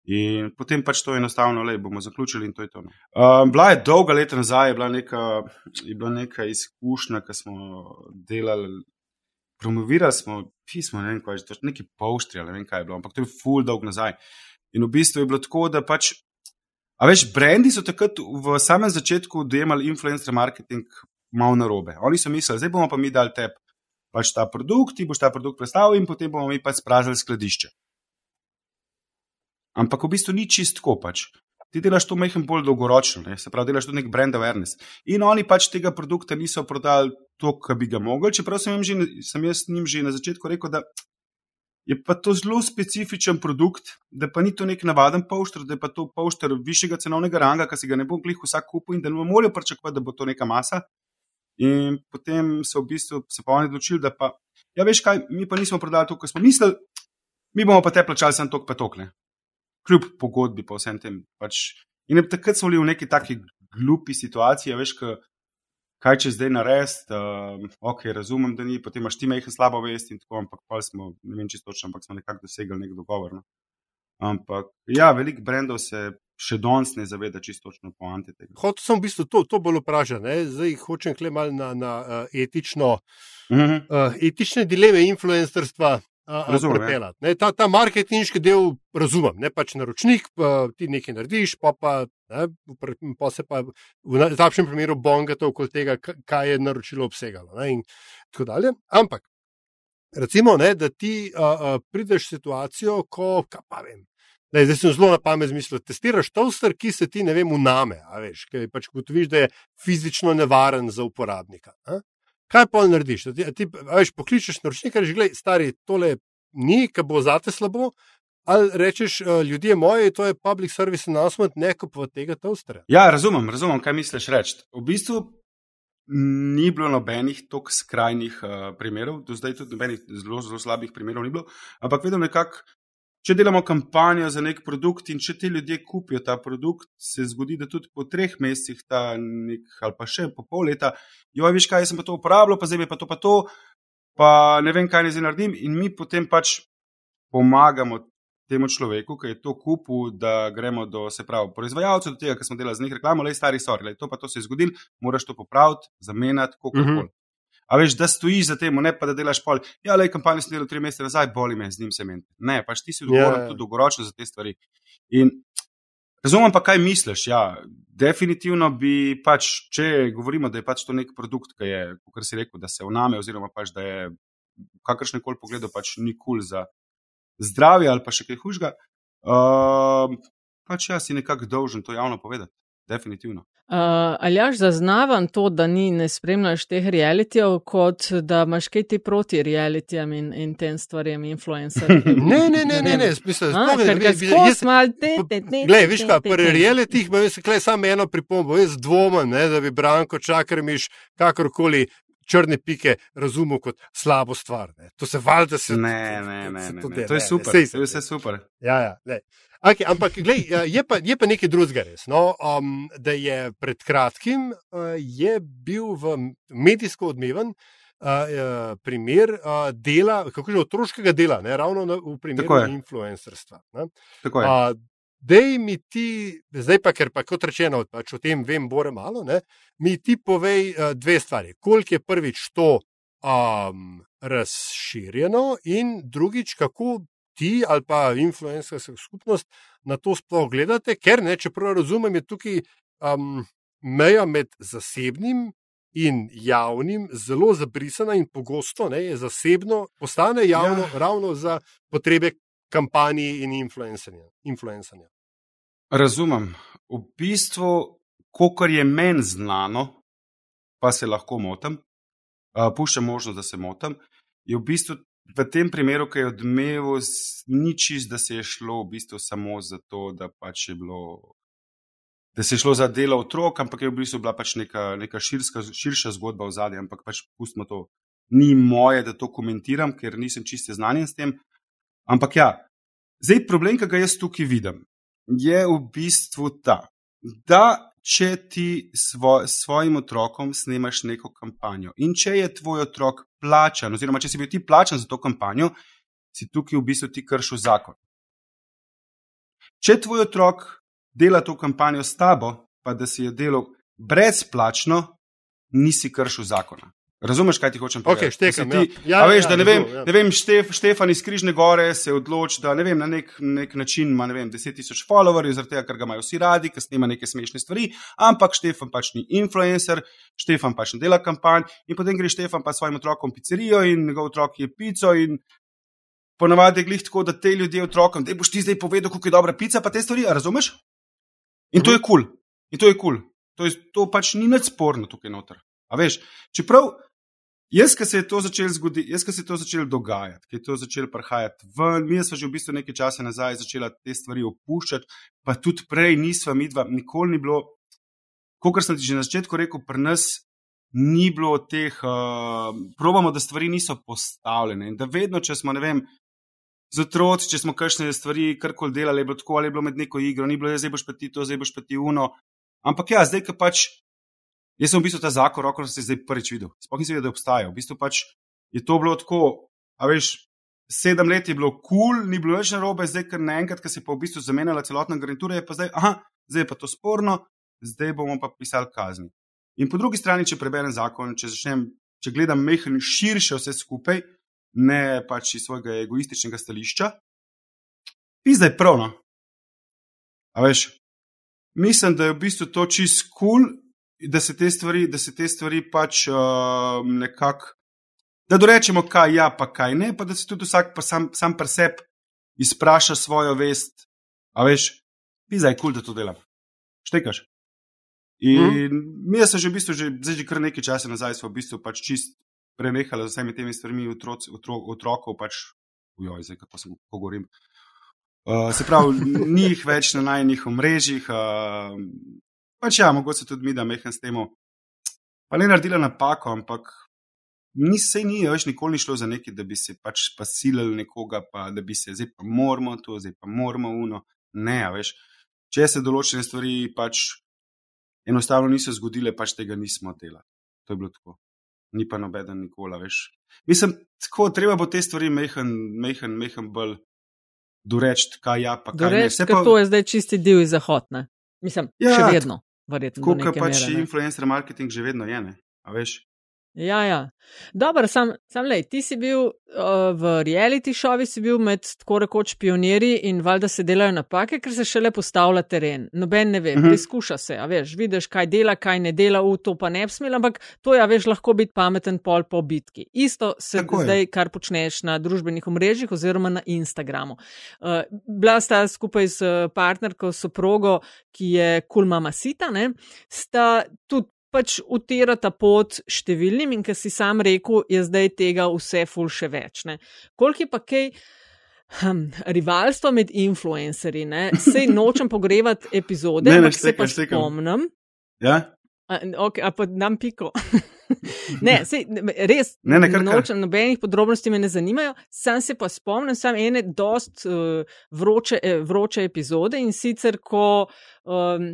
Speaker 3: In potem pač to enostavno, le bomo zaključili in to je to. Um, bila je dolga leta nazaj, je bila neka, je bila neka izkušnja, ki smo delali, promovirali smo pismo, ne vem, kaj je to, neki poštri ali ne vem, kaj je bilo, ampak to je full dolg nazaj. In v bistvu je bilo tako, da pač, a veš, brendi so takrat v samem začetku dojemali influencer marketing malo narobe. Oni so mislili, zdaj bomo pa mi dali tep. pač ta produkt, ti boš ta produkt predstavil in potem bomo mi pač spraznili skladišče. Ampak v bistvu ni čistko pač. Ti delaš to mehko bolj dolgoročno, ne? se pravi, delaš to nek brand awareness. In oni pač tega produkta niso prodali to, kar bi ga mogli, čeprav sem, že, sem jaz njim že na začetku rekel, da je pa to zelo specifičen produkt, da pa ni to nek navaden pošter, da je pa to pošter višjega cenovnega ranga, ki si ga ne bo glih vsak kupil in da ne morajo pričakovati, da bo to neka masa. In potem so v bistvu se pa oni odločili, da pa, ja, veš kaj, mi pa nismo prodali to, kar smo mislili, mi bomo pa te plačali samo tok pa tokle kljub pogodbi, pa vsem tem. Pač. In takrat smo bili v neki taki glupi situaciji, veš, kaj če zdaj narediti. Uh, ok, razumem, da ni, potem imaš ti mehko slabo vest in tako, ampak pa smo, ne vem čisto točno, ampak smo nekako dosegli nek dogovor. No. Ampak ja, velik brendov se. Še danes ne zaveda čisto točno po antitegu.
Speaker 1: Hotel sem v bistvu to, to bolj vprašati, zdaj hočem kle mal na, na uh, etično, uh -huh. uh, etične dileme influencerstva,
Speaker 3: Razumem.
Speaker 1: Ja. Ta, ta marketinški del razumem, ne pač naročnik, pa ti nekaj narediš, pa, pa, ne, pa se pa v najslabšem primeru bongate okoli tega, kaj je naročilo obsegalo. Ne, Ampak, recimo, ne, da ti a, a, prideš v situacijo, ko, pa vem. Ne, zdaj sem zelo na pamet zmislil, testiraš toaster, ki se ti, ne vem, uname, veš, kaj pač gotoviš, da je fizično nevaren za uporabnika. Ne? Kaj pa narediš? Ti, ti veš, pokličeš naročnika, že gledaj, stari, tole ni, ki bo zate slabo. Ali rečeš, uh, ljudje moji, to je public service announcement, ne kupovati tega toastera.
Speaker 3: Ja, razumem, razumem, kaj misliš reči. V bistvu ni bilo nobenih tako skrajnih uh, primerov, do zdaj tudi nobenih zelo, zelo slabih primerov ni bilo, ampak vedno nekako če delamo kampanjo za nek produkt in če ti ljudje kupijo ta produkt, se zgodi, da tudi po treh mesecih, nek, ali pa še po pol leta, jo veš, kaj sem pa to uporabljal, pa zdaj je pa to pa to, pa ne vem, kaj ne zdaj naredim. In mi potem pač pomagamo temu človeku, ki je to kupil, da gremo do, se pravi, proizvajalcev, do tega, ker smo delali z njih reklamo, le stari sorry, to pa to se je zgodil, moraš to popraviti, zamenjati, kako koli. Mm -hmm. A veš, da stojiš za tem, ne pa da delaš pol. Ja, le kampanjo sem delal tri mesece nazaj, boli me z njim semen. Ne, pač ti si odgovoren yeah. Ja. tudi dolgoročno za te stvari. In razumem pa, kaj misliš. Ja, definitivno bi pač, če govorimo, da je pač to nek produkt, ki je, kot si rekel, da se vname, oziroma pač, da je kakršne koli poglede pač ni kul cool za zdravje ali pa še kaj hujšega. Uh, pač jaz si nekako dolžen to javno povedati definitivno.
Speaker 2: Uh, ali jaš zaznavam to, da ni ne spremljaš teh realitijev, kot da imaš kaj ti proti realitijam in, in tem stvarem, influencerjem?
Speaker 1: ne, ne, ne, ne, ne, smisel. Glej, viš pa, pri realitijih imam se klej samo eno pripombo, jaz dvomam, ne, da bi Branko Čakrmiš kakorkoli črne pike razumel kot slabo stvar. Ne. To se valjda se.
Speaker 3: Ne, ne, ne, ne, ne. To je super, to je vse super.
Speaker 1: Ja, ja, ne. Okay, ampak glej, ja, je, pa, je pa nekaj drugega res. No, um, da je pred kratkim uh, je bil v medijsko odmeven uh, primer uh, dela, kako že otroškega dela, ne, ravno na, v primeru influencerstva. Dej mi ti, zdaj pa, ker pa kot rečeno, pač o tem vem, bore malo, ne, mi ti povej uh, dve stvari. Koliko je prvič to um, razširjeno, in drugič, kako ti ali pa influencerska skupnost na to sploh gledate, ker ne, če prav razumem, je tukaj um, meja med zasebnim in javnim zelo zabrisana in pogosto ne, je zasebno, postane javno ja. ravno za potrebe kampanje in influencerja.
Speaker 3: Razumem. V bistvu, kar je meni znano, pa se lahko motim, uh, puščam možnost, da se motim, je v bistvu v tem primeru, ki je odmeval, ni čist, da se je šlo v bistvu samo zato, da pač je bilo. Da se je šlo za delo otrok, ampak je v bistvu bila pač neka, neka širska, širša zgodba v zadnjem, ampak pač pustimo to. Ni moje, da to komentiram, ker nisem čiste znanje s tem. Ampak ja, zdaj problem, ki ga jaz tukaj vidim, je v bistvu ta, da če ti svo, svojim otrokom snemaš neko kampanjo in če je tvoj otrok plačan, oziroma če si bil ti plačan za to kampanjo, si tukaj v bistvu ti kršil zakon. Če tvoj otrok dela to kampanjo s tabo, pa da si jo delal brezplačno, nisi kršil zakona. Razumeš, kaj ti hočem
Speaker 1: Okay,
Speaker 3: povedati?
Speaker 1: štekam,
Speaker 3: Da se ti,
Speaker 1: ja. Ja,
Speaker 3: a veš,
Speaker 1: ja,
Speaker 3: ne vem,
Speaker 1: ja.
Speaker 3: ne vem Štef, Štefan iz Križne gore se odloči, da ne vem, na nek, nek način ima ne vem, 10 tisoč followerjev, zaradi tega, ker ga imajo vsi radi, ker snima neke smešne stvari, ampak Štefan pač ni influencer, Štefan pač ne dela kampanj in potem gre Štefan pa svojim otrokom pizzerijo in njegov otrok je pico in ponavadi je glih tako, da te ljudje otrokom, da boš ti zdaj povedal, kako je dobra pica, pa te stvari, razumeš? In to je kul, cool. in to je kul. Cool. To, je, to pač ni nič sporno tukaj noter. A veš, čeprav jaz, ki se je to začelo zgoditi, jaz, ki se je to začelo dogajati, ki je to začelo prihajati ven, mi smo že v bistvu nekaj časa nazaj začeli te stvari opuščati, pa tudi prej nisva midva, nikoli ni bilo, kot sem ti že na začetku rekel, pri nas ni bilo teh, uh, probamo, da stvari niso postavljene in da vedno, če smo, ne vem, z otroci, če smo kakšne stvari karkoli delali, je bilo tako ali je bilo med neko igro, ni bilo, "Ja, zdaj boš pa ti to, zdaj boš pa ti uno. Ampak ja, zdaj, ki pač, jaz sem v bistvu ta zakon, roko sem se zdaj prvič videl, nisem vedel, da obstaja. V bistvu pač je to bilo tako, a veš, sedem let je bilo kul, cool, ni bilo več narobe, zdaj, ker naenkrat, ker se je pa v bistvu zamenjala celotna garnitura, je pa zdaj, aha, zdaj je pa to sporno, zdaj bomo pa pisali kazni. In po drugi strani, če preberem zakon, če začnem, če gledam mehen širše vse skupaj, ne pač iz svojega egoističnega stališča, pizda je prav. No? A veš, mislim, da je v bistvu to čist kul, cool, da se te stvari, da se te stvari pač uh, nekako, da dorečemo, kaj ja, pa kaj ne, pa da se tudi vsak pa sam, sam pri sebi izpraša svojo vest. A veš, pizda je kul, cool, da to delam. Štekaš. In mm. mi smo že v bistvu, že, zdaj že kar nekaj časa nazaj, smo v bistvu pač čist prenehali z vsemi temi stvarmi otroc, otro, otrokov, pač, ujoj, zdaj kako se govorim. Uh, se pravi, ni jih več na najnih omrežjih. Uh, pač ja, mogoče tudi mi, da mehen s tem. Pa ne naredila napako, ampak ni se ni, več nikoli ni šlo za nekaj, da bi se pač pasilili nekoga, pa da bi se zdaj pa moramo to, zdaj pa moramo uno. Ne, veš, če se določene stvari pač enostavno niso zgodile, pač tega nismo delali. To je bilo tako. Ni pa nobeden nikoli, veš. Mislim, tako treba bo te stvari mehen, mehen, mehen bolj doreči, kaj ja, pa kaj
Speaker 2: Doreč,
Speaker 3: ne.
Speaker 2: pa... To je zdaj čisti divji zahod, ne? Mislim, ja, še vedno, verjetno.
Speaker 3: Kot pač mere, influencer marketing že vedno je, ne? A veš?
Speaker 2: Ja, ja. Dobro, sam, sam lej, ti si bil uh, v reality šovi, si bil med tako rekoč pionirji in valjda se delajo napake, ker se šele postavlja teren. Noben ne ve, uh
Speaker 3: Mhm.
Speaker 2: -huh. preizkuša se, a veš, vidiš, kaj dela, kaj ne dela, v to pa ne bi smel, ampak to je, a veš, lahko biti pameten pol po bitki. Isto se
Speaker 3: Tako je.
Speaker 2: zdaj, kar počneš na družbenih omrežjih oziroma na Instagramu. Uh, bila sta skupaj s partnerko, soprogo, ki je Kulmama Sita, ne, sta tudi pač utirata pot številnim in, kar si sam rekel, je zdaj tega vse ful še več. Ne. Koliko je pa kaj hm, rivalstva med influencerji, ne? sej nočem pogrevati epizode,
Speaker 3: Ne, ne,
Speaker 2: ampak se pa
Speaker 3: štekam, štekam.
Speaker 2: spomnim.
Speaker 3: Ja?
Speaker 2: A, okay, a pa dam piko. ne, sej, res,
Speaker 3: Ne, ne, kar, kar.
Speaker 2: nočem, nobenih podrobnosti me ne zanimajo, sam se pa spomnim, sam ene dost uh, vroče, eh, vroče epizode in sicer, ko um,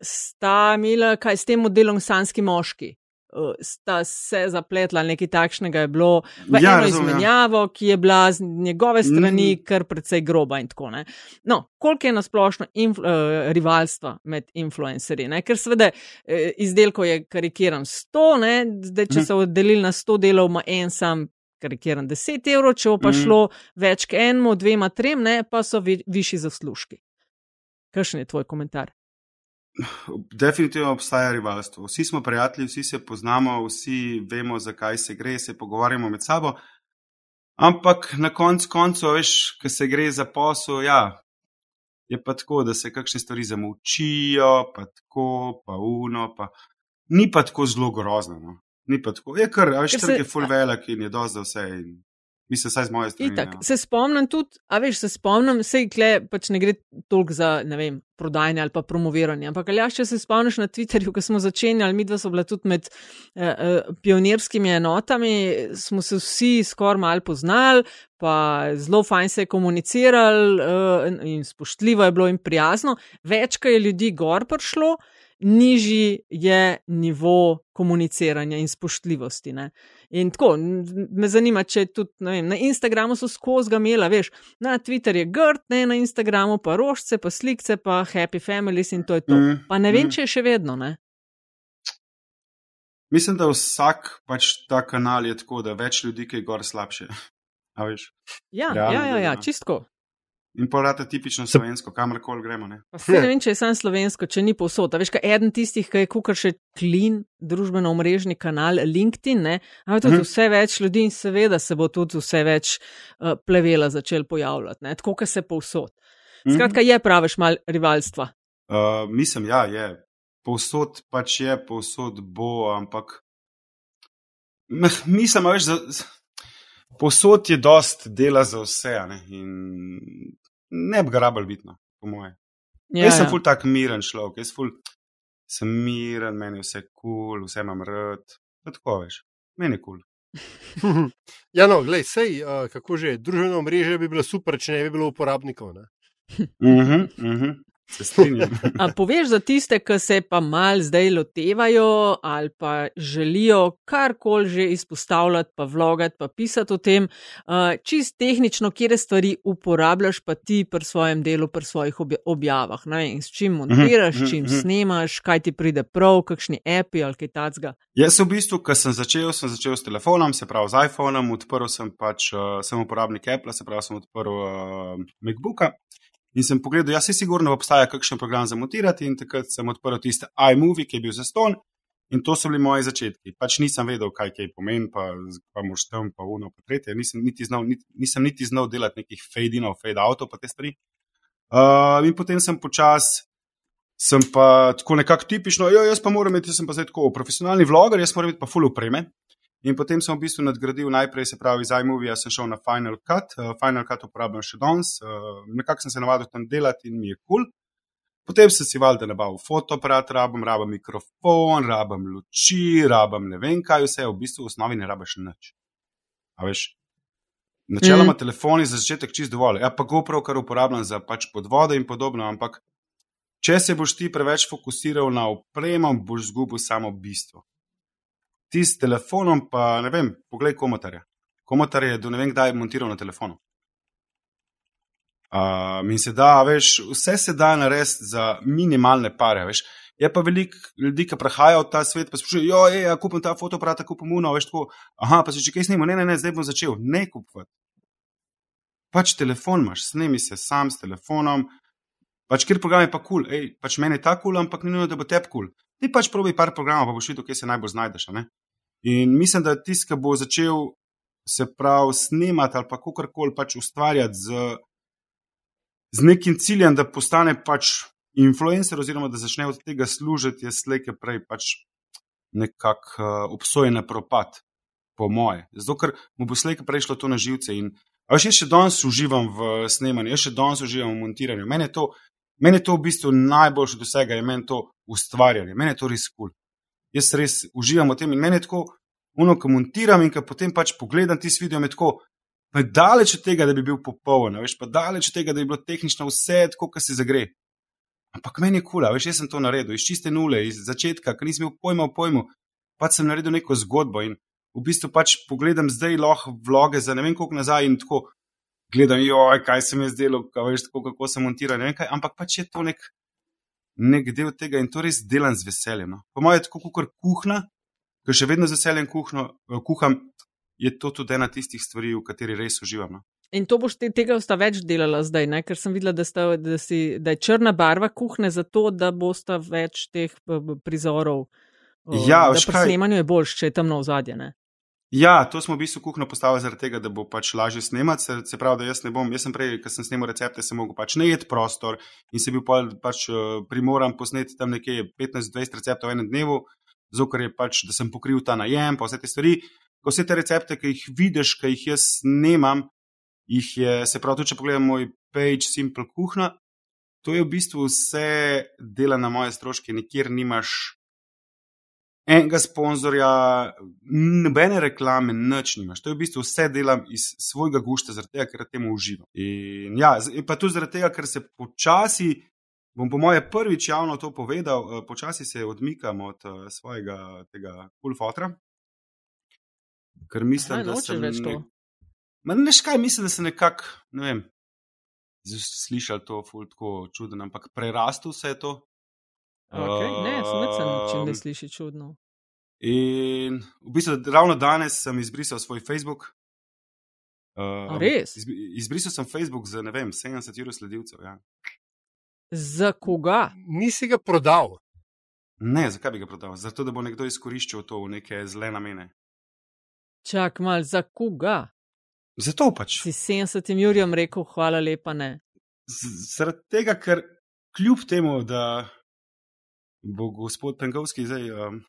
Speaker 2: sta imela kaj s tem modelom sanski moški. Sta se zapletla, nekaj takšnega je bilo, v
Speaker 3: Ja,
Speaker 2: eno
Speaker 3: razumem, ja.
Speaker 2: izmenjavo, ki je bila z njegove strani
Speaker 3: Mm.
Speaker 2: kar precej groba in tako naprej. No, koliko je nasplošno influ, uh, rivalstva med influencerji? Ne? Ker seveda eh, izdelkov je karikiran 100, ne? zdaj če
Speaker 3: Mhm.
Speaker 2: so oddelili na 100 delov, ima en sam karikiran 10 evrov, če bo pa
Speaker 3: Mhm.
Speaker 2: šlo več k enemu, dvema, trem, ne? pa so vi, višji zaslužki. Kakšen je tvoj komentar?
Speaker 3: Definitivno obstaja rivalstvo. Vsi smo prijatelji, vsi se poznamo, vsi vemo, zakaj se gre, se pogovarjamo med sabo. Ampak na koncu koncev, veš, ko se gre za posel, ja, je pa tako, da se kakšne stvari zamolčijo, pa tako, pa uno, pa ni pa tako zelo grozno. No. Ni pa tako. Je kar, veš, trg je full velik in je dosti za vse. In mislim, saj z moje strani.
Speaker 2: Itak,
Speaker 3: ja.
Speaker 2: se spomnim tudi, a veš, se spomnim, sej kle pač ne gre toliko za, ne vem, prodajanje ali pa promoviranje. Ampak, ali če se spomniš na Twitterju, ko smo začenjali, mi dva so bila tudi med eh, eh, pionirskimi enotami, smo se vsi skoraj mal poznali, pa zelo fajn se je komunicirali eh, in spoštljivo je bilo in prijazno. Več, ko je ljudi gor prišlo, nižji je nivo komuniciranja in spoštljivosti. Ne? In tako, me zanima, če tudi vem, na Instagramu so skozi ga imela, veš, na Twitter je grd, ne na Instagramu pa rožce, pa slikce, pa happy families in to je to.
Speaker 3: Mm,
Speaker 2: Pa ne vem,
Speaker 3: mm.
Speaker 2: če je še vedno, ne.
Speaker 3: Mislim, da vsak pač ta kanal je tako, da več ljudi, ki je gor slabše.
Speaker 2: Ja, ja, ja, ja
Speaker 3: gledano.
Speaker 2: čistko.
Speaker 3: In pa rata tipično slovensko, kamorkoli gremo. Ne?
Speaker 2: Pa se ne vem, če je samo slovensko, če ni povsod. Veš, kaj eden tistih, ki je kukar še klin, družbeno omrežni kanal LinkedIn, ne, ampak tudi
Speaker 3: Mhm.
Speaker 2: vse več ljudi in seveda se bo tudi vse več uh, plevela začel pojavljati, ne, tako kot se povsod. Skratka, je praviš mal rivalstva.
Speaker 3: Uh, mislim, ja, je. Povsod pač je, povsod bo, ampak. Meh, mislim, a veš, da povsod je dost dela za vse, a ne? in ne bi ga rabili bitno, po moje. Ja, jaz sem
Speaker 2: ja.
Speaker 3: ful tak miren človek, jaz ful sem miren, meni je vse kul, cool, vse imam rad. Tako veš, meni je kul. Cool.
Speaker 1: ja, no, glej, sej, uh, kako že, družbeno mreže bi bilo super, če ne bi bilo uporabnikov. Ne?
Speaker 3: Mhm, mhm, se strinjam.
Speaker 2: A poveš za tiste, ki se pa mal zdaj lotevajo ali pa želijo karkoli že izpostavljati, pa vlogati, pa pisati o tem, čist tehnično, kje stvari uporabljaš pa ti pri svojem delu, pri svojih obja- objavah. Ne? vem, S čim montiraš,
Speaker 3: Mhm,
Speaker 2: s čim
Speaker 3: mhm.
Speaker 2: snemaš, kaj ti pride prav, kakšni api ali kaj takega.
Speaker 3: Jaz v bistvu, ko sem začel, sem začel s telefonom, se pravi z iPhonom, odprl sem pač, uh, sem uporabnik Apple, se pravi, sem odprl uh, MacBooka in sem pogledal, ja, se sigurno obstaja kakšen program za montirati in takrat sem odprl tiste iMovie, ki je bil za ston in to so bili moji začetki. Pač nisem vedel, kaj kaj pomeni, pa, pa moš tam, pa uno, pa tretje, nisem niti znal, niti, nisem niti znal delati nekih fade-inov, fade-outov, pa te stvari. Uh, in potem sem počasi sem pa tako nekako tipično, jo, jaz pa moram biti, jaz sem pa zdaj tako profesionalni vloger, jaz moram biti pa full upreme. In potem sem v bistvu nadgradil najprej, se pravi, z iMovie, sem šel na Final Cut, uh, Final Cut uporabljam še danes, uh, nekako sem se navadil tam delati in mi je kul. Cool. Potem sem si valjda nabavil fotoaparat, rabim, rabim mikrofon, rabim luči, rabim ne vem kaj vse, v bistvu v osnovi ne rabiš nič. A veš, načeloma mm. telefoni za začetek čist dovolj, ja pa GoPro, kar uporabljam za pač podvode in podobno, ampak če se boš ti preveč fokusiral na opremo, boš zgubil samo bistvo. Ti s telefonom, pa ne vem, poglej komotarja. Komotar je do ne vem kdaj montiral na telefonu. Um, in se da, veš, vse se da narediti za minimalne pare. Veš. Je pa veliko ljudi, ki prehajajo ta svet, pa sprašujejo, jo, ej, ja, kupim ta fotoaparat, kupim uno, veš, tako, aha, pa si že kaj snimil, ne, ne, ne, zdaj bom začel, ne kupovati. Pač telefon imaš, snemi se sam s telefonom, pač kjer program je pa kul, cool. ej, pač meni je ta kul, cool, ampak ni nujno, da bo tep kul. Cool. Ti pač probi par programov, pa boš videl, kje se najbolj znajdeš. In mislim, da tisti, ki bo začel se prav snemati ali pa kakorkoli pač ustvarjati z, z nekim ciljem, da postane pač influencer oziroma da začne od tega služiti, je slejke prej pač nekako uh, obsojen na propad, po moje. Zato, ker mu bo slejke prej šlo to na živce. In, a veš, jaz še danes uživam v snemanju, jaz še danes uživam v montiranju. Mene to, mene je to v bistvu najboljše od vsega, je meni to ustvarjanje, meni je to res kul. Cool. Jaz res uživam v tem in meni je tako, uno, ko montiram in ko potem pač pogledam ti video, me tako, pa je daleč od tega, da bi bil popoln, veš, pa daleč od tega, da bi bilo tehnično vse tako, kar se zagre. Ampak meni je kula, veš, jaz sem to naredil iz čiste nule, iz začetka, ker nisem imel pojma o pojmu, pač sem naredil neko zgodbo in v bistvu pač pogledam zdaj lahko vloge za ne vem koliko nazaj in tako gledam, joj, kaj se mi je zdelo, veš, tako kako sem montiral, ne vem kaj, ampak pač je to nek, nek del tega in to res delam z veseljem. No. Po mojem je tako, kot kuhna, ker še vedno z veseljem kuhno, kuham, je to tudi ena tistih stvari, v kateri res uživam. No.
Speaker 2: In to boš te, tega sta več delala zdaj, ne? ker sem videla, da, sta, da, si, da je črna barva kuhne zato, da bosta več teh p- prizorov. o,
Speaker 3: Ja,
Speaker 2: da pri
Speaker 3: kaj?
Speaker 2: snemanju je boljš, če je temno v zadje.
Speaker 3: Ja, to smo v bistvu kuhno postavili zaradi tega, da bo pač lažje snemati. Se, se pravi, da jaz ne bom, jaz sem prej, ko sem snemal recepte, sem mogel pač najeti prostor in se bil pač uh, primoran posneti tam nekje 15-20 receptov v enem dnevu, zato ker je pač, da sem pokril ta najem, pa vse te stvari. Ko vse te recepte, ki jih vidiš, ki jih jaz snemam, jih je, se pravi, tudi če pogledam moj page Simple Kuhna, to je v bistvu vse dela na moje stroške, nikjer nimaš enega sponzorja, nobene reklame, nič nimaš. To je v bistvu vse delam iz svojega gušta, zaradi tega, ker temu uživam. In, ja, pa tudi zaradi tega, ker se počasi, bom po moje prvič javno to povedal, eh, počasi se odmikam od eh, svojega tega kulfotra. Ker mislim,
Speaker 2: Aha,
Speaker 3: da sem
Speaker 2: več to?
Speaker 3: Ma ne veš kaj, mislim, da se nekako, ne vem, slišali to, ful tako čudno, ampak prerastel se je to.
Speaker 2: Okay. Ne, sem se način, da
Speaker 3: Um,
Speaker 2: sliši čudno.
Speaker 3: In v bistvu ravno danes sem izbrisal svoj Facebook.
Speaker 2: A
Speaker 3: Um,
Speaker 2: res?
Speaker 3: izbi- Izbrisal sem Facebook za ne vem, 70 ur sledilcev. Ja.
Speaker 2: Za koga?
Speaker 1: Nisi ga prodal.
Speaker 3: Ne, zakaj bi ga prodal? Zato, da bo nekdo izkoriščal to v neke zle namene.
Speaker 2: Čak mal, za koga?
Speaker 3: Zato pač.
Speaker 2: Si 70 jurjem rekel, hvala lepa, ne.
Speaker 3: Z- Zaradi tega, ker kljub temu, da bo gospod Penkovski zdaj um,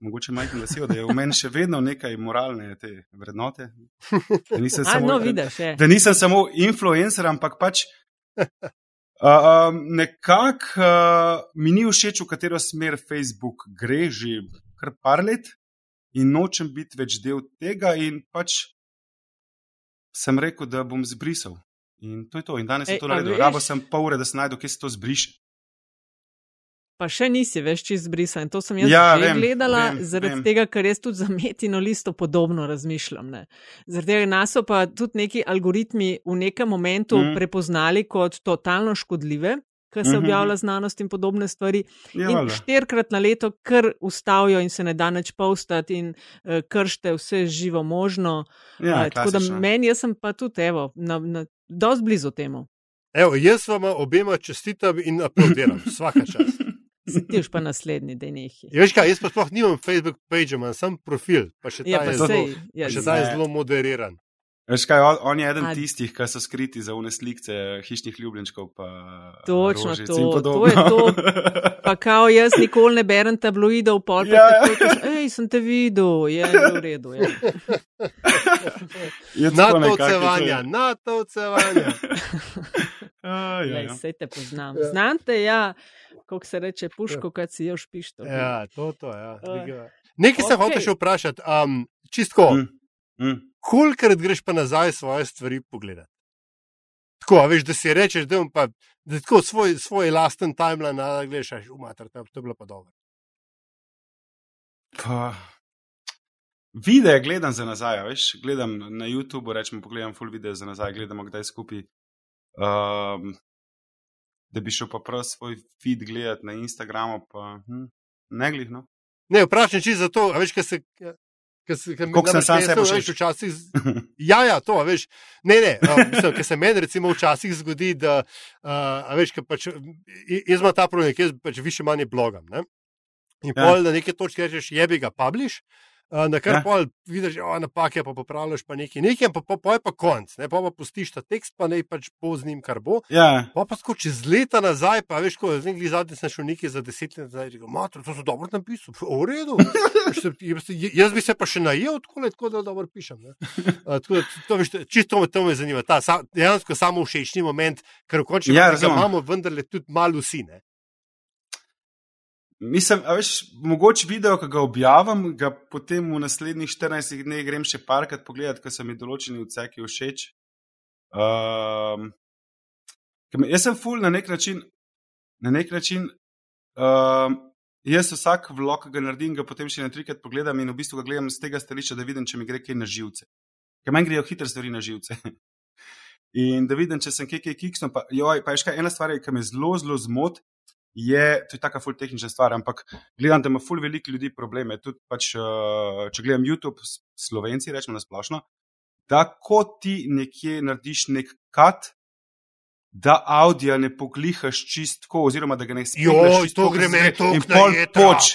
Speaker 3: mogoče majhen vesel, da je v meni še vedno nekaj moralne te vrednote. Da nisem
Speaker 2: A,
Speaker 3: samo,
Speaker 2: no, vidiš, je.
Speaker 3: da nisem samo influencer, ampak pač uh, um, nekako uh, mi ni všeč, v katero smer Facebook gre že kar par let in nočem biti več del tega in pač sem rekel, da bom zbrisal. In to je to. In danes sem to
Speaker 2: a
Speaker 3: naredil. Rabo sem pol ure, da se najdu, kje se to zbriše.
Speaker 2: Pa še nisi več čist brisan. To sem jaz
Speaker 3: Ja,
Speaker 2: že
Speaker 3: vem,
Speaker 2: gledala,
Speaker 3: vem,
Speaker 2: zaradi
Speaker 3: vem.
Speaker 2: tega, ker jaz tudi za metino listo podobno razmišljam. Ne. Zaradi tega nas so pa tudi neki algoritmi v nekem momentu mm. prepoznali kot totalno škodljive, ker se
Speaker 3: Mhm.
Speaker 2: objavlja znanost in podobne stvari.
Speaker 3: Ja,
Speaker 2: In
Speaker 3: valjda.
Speaker 2: štirikrat na leto kar ustavijo in se ne da več postati in uh, kršte vse živo možno.
Speaker 3: ja,
Speaker 2: Eh, tako da meni, jaz sem pa tudi, evo, na, na, dosti blizu temu.
Speaker 1: Evo, jaz vam obema čestitam in aplaudiram, vsaka čas.
Speaker 2: Ti už pa naslednji, da nehi.
Speaker 1: Ja, veš kaj, jaz pa sploh nimam Facebook page, imam sam profil, pa še ta
Speaker 2: Ja, pa
Speaker 1: je,
Speaker 3: to-
Speaker 1: zelo,
Speaker 2: sej,
Speaker 1: pa
Speaker 2: ja,
Speaker 1: še
Speaker 2: sej.
Speaker 1: ta je zelo moderiran.
Speaker 3: Veš kaj, on, on je eden
Speaker 2: A-
Speaker 3: tistih, ki so skriti za une slike hišnih ljubljenčkov. Pa,
Speaker 2: Točno to, to je to. Pa kao jaz nikoli ne berem tabloidov, pol pa
Speaker 3: Ja, ja.
Speaker 2: takoj, ko sem, hej, sem te videl, je v redu. Ja.
Speaker 3: Je tako je-
Speaker 1: na to cevanja.
Speaker 3: A, ja, ja.
Speaker 2: sej te poznam.
Speaker 1: Ja.
Speaker 2: Znam te, ja, kako se reče, puško, kad si još pištol.
Speaker 1: Ja, to, to, ja.
Speaker 2: Oj.
Speaker 1: Nekaj
Speaker 2: Okej.
Speaker 1: hotel še vprašati. Um, čistko,
Speaker 3: Mm, mm.
Speaker 1: kolikrat greš pa nazaj svoje stvari pogledati? Tako, a veš, da si rečeš, da, bom pa, da tako svoj, svoj lasten timeline da gledaš, aj, umater, to je bilo pa dobro.
Speaker 3: Pa, videe gledam za nazaj, a veš, gledam na YouTubu, rečemo, pogledam full video za nazaj, gledamo kdaj skupaj. Um, da bi šel pa prav svoj feed gledati na Instagramu, pa hm, ne glih, no.
Speaker 1: Ne, vprašam čisto zato, a veš, kaj se.
Speaker 3: Koliko sem sam
Speaker 1: meni,
Speaker 3: sebi
Speaker 1: veš,
Speaker 3: všeč.
Speaker 1: včasih, z- ja, ja, to, veš, ne, ne, mislim, ker se meni recimo včasih zgodi, da, a veš, pač, jaz imam ta problem, jaz pač više manje blogam, ne? In
Speaker 3: Ja.
Speaker 1: pol na neke točke rečeš, jebi ga, publish, na kar
Speaker 3: Ja.
Speaker 1: ja. pol vidiš, o, napake pa popravljaš, pa nekaj, nekaj, pa, pa, pa je pa konc, ne, pa pa pustiš ta tekst, pa ne pač bo z njim, kar bo.
Speaker 3: Ja,
Speaker 1: Pa pa tako čez leta nazaj, pa veš, ko zdaj zadnji sem šel nekaj za deset let nazaj, rekel, mater, to so dobro napisal, v redu. Jaz bi se pa še najel, tako, tako da dobro pišem. A, Tako da, to, veš, čisto me to me zanima, ta sa, dejansko samo všečni moment, ker v končni
Speaker 3: Ja,
Speaker 1: fazi imamo vendarle tudi malo vsi. Ne?
Speaker 3: Mislim, a veš, mogoče video, ki ga objavim, ga potem v naslednjih 14 dneh grem še parkrat pogledat, ker so mi določeni odseki všeč. Um, jaz sem full na nek način, na nek način, um, jaz vsak vlog, ki ga naredim, ga potem še na trikrat pogledam in v bistvu ga gledam z tega stališča, da vidim, če mi gre kaj na živce. Ker meni grejo hitre stvari na živce. In da vidim, če sem kaj kaj kiksno, pa, joj, pa je še kaj ena stvar, ki me zelo, zelo zmot, je, to je taka ful tehnična stvar, ampak gledam, da ima ful veliko ljudi probleme. Tudi pač, uh, če gledam YouTube, Slovenci, rečemo na splošno, da ko ti nekje narediš nek kat, da avdija ne poglihaš čistko, oziroma da ga ne spiješ.
Speaker 1: Joj, to gre meni to
Speaker 3: in pol poč.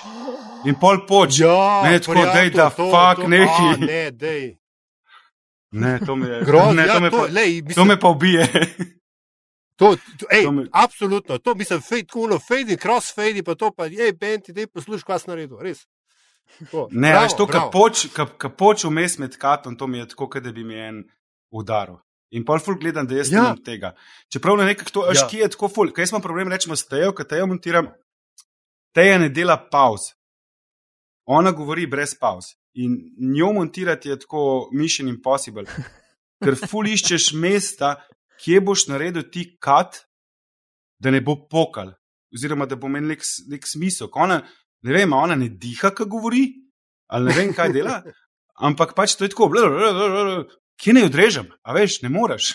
Speaker 3: In pol poč.
Speaker 1: Ja,
Speaker 3: Ne, tako,
Speaker 1: prijatelj,
Speaker 3: daj, da
Speaker 1: to-
Speaker 3: fuck,
Speaker 1: to-
Speaker 3: nehaj.
Speaker 1: a, Ne, dej.
Speaker 3: Ne, to me,
Speaker 1: Grozno,
Speaker 3: ne,
Speaker 1: ja,
Speaker 3: to me,
Speaker 1: to,
Speaker 3: pa,
Speaker 1: lej,
Speaker 3: to
Speaker 1: mislim,
Speaker 3: me pa ubije.
Speaker 1: To, to, ej,
Speaker 3: To me-
Speaker 1: absolutno, to mislim, fade, kuno, fade, crossfade, pa to pa, ej, benti, dej poslušaj, kaj si naredil, res. To,
Speaker 3: Ne,
Speaker 1: bravo,
Speaker 3: veš, to,
Speaker 1: bravo.
Speaker 3: kar poč, ka, ka poč vmes med katom, to mi je tako, da bi mi en udaril. In pol ful gledam, da jaz
Speaker 1: Ja.
Speaker 3: nimam tega. Čeprav na nekak to,
Speaker 1: Ja.
Speaker 3: ja. ki je tako ful, kaj smo problem, rečemo s tejo, ker tejo montiram, teja ne dela pauz. Ona govori brez pauz. In njo montirati je tako mission impossible. Ker ful iščeš mesta, kje boš naredil ti kat, da ne bo pokal. Oziroma, da bo imel nek, nek smisel. Ona, ne vem, ona ne diha, ko govori, ali ne vem, kaj dela. Ampak pač to je tako, kje ne odrežem, a veš, ne moreš.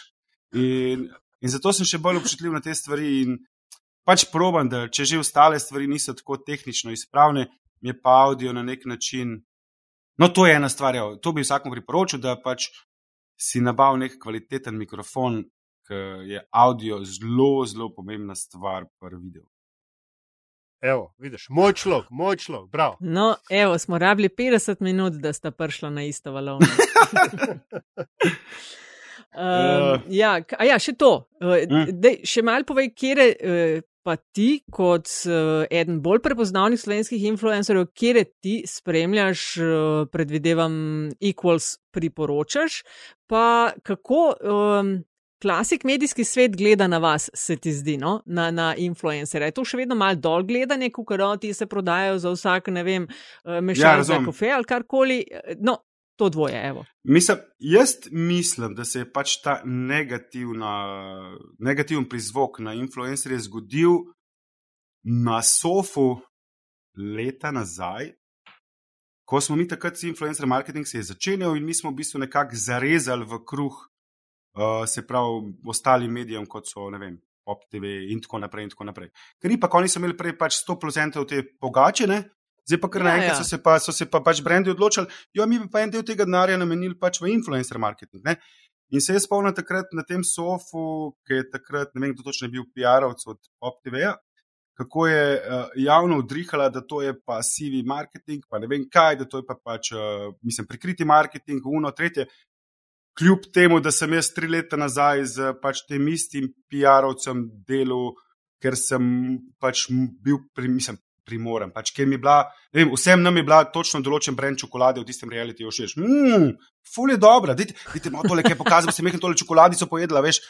Speaker 3: In, in zato sem še bolj občutljiv na te stvari. In pač probam, da če že ostale stvari niso tako tehnično izpravne, mi je pa audio na nek način. No, to je ena stvar, jo. to bi vsakom priporočil, da pač si nabav nek kvaliteten mikrofon, ker je audio zelo, zelo pomembna stvar pri videu.
Speaker 1: Evo, vidiš, moj človek, moj človek, prav.
Speaker 2: No, evo, smo rabili 50 minut, da sta prišla na isto valovno. Um, ja, a ja, še to. Uh, dej, še malo povej, kje uh, pa ti, kot uh, eden bolj prepoznavnih slovenskih influencerjev, kje ti spremljaš, uh, predvidevam, Equals priporočaš, pa kako um, klasik medijski svet gleda na vas, se ti zdi, no? na, na influencerje. Je to še vedno malo dol gledanje, kako ti se prodajajo za vsak, ne vem, mešalnik ja, za kofe ali karkoli. No, to dvoje.
Speaker 3: Mislim, jaz mislim, da se je pač ta negativen prizvok na influencerje zgodil na sofu leta nazaj. Ko smo mi takrat s influencer marketing se je začenjal in mi smo v bistvu nekako zarezali v kruh, uh, se pravi, ostalim medijem, kot so, vem, Pop TV in tako naprej. In tako naprej. Ker ni pa, ko niso imeli prej pač 100% te pogačene, Zdaj pa kar naenkrat ja, ja. so, se pa, so se pa pač brendi odločili, jo mi pa en del tega denarja namenili pač v influencer marketing. Ne? In se je spomnil takrat na tem sofu, ki je takrat, ne vem, kdo točno je bil PR-ovc od OpTV-ja, kako je uh, javno udrihala, da to je pa sivi marketing, pa ne vem kaj, da to je pa pač, uh, mislim, prikriti marketing, uno, tretje. Kljub temu, da sem jaz tri leta nazaj z pač tem istim PR-ovcem delal, ker sem pač bil, pri, mislim, primoren. Pač, bila, vem, vsem nam je bila točno določen brend čokolade v tistem reality všeč. Mmm, ful je dobra, vidite, malo tole, kaj pokazal, sem nekaj tole čokoladico pojedla, veš.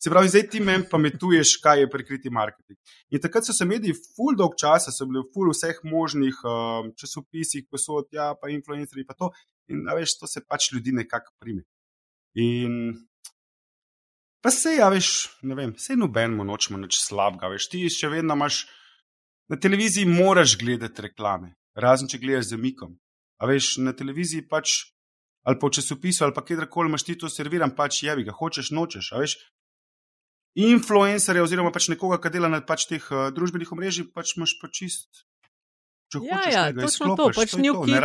Speaker 3: Se pravi, zdaj ti meni pametuješ, kaj je prikriti marketing. In takrat so se mediji, ful dolg časa, so bili ful vseh možnih um, časopisih, posod, ja, pa influencerji, pa to. In veš, to se pač ljudi nekako prime. In pa se, ja, veš, ne vem, se nobenemu nočemo nič slabega, veš, ti še vedno imaš. Na televiziji moraš gledati reklame, razen če gledaš z mikom. A veš, na televiziji pač, ali pa v časopisu, ali pa kjerkoli imaš ti to serviran, pač jevi ga, hočeš, nočeš. A veš, influencerje oziroma pač nekoga, ki dela na pač teh uh, družbenih omrežjih, pač imaš pa čist.
Speaker 2: Če ja, hočeš, ja, točno to, pač to new, to, kid,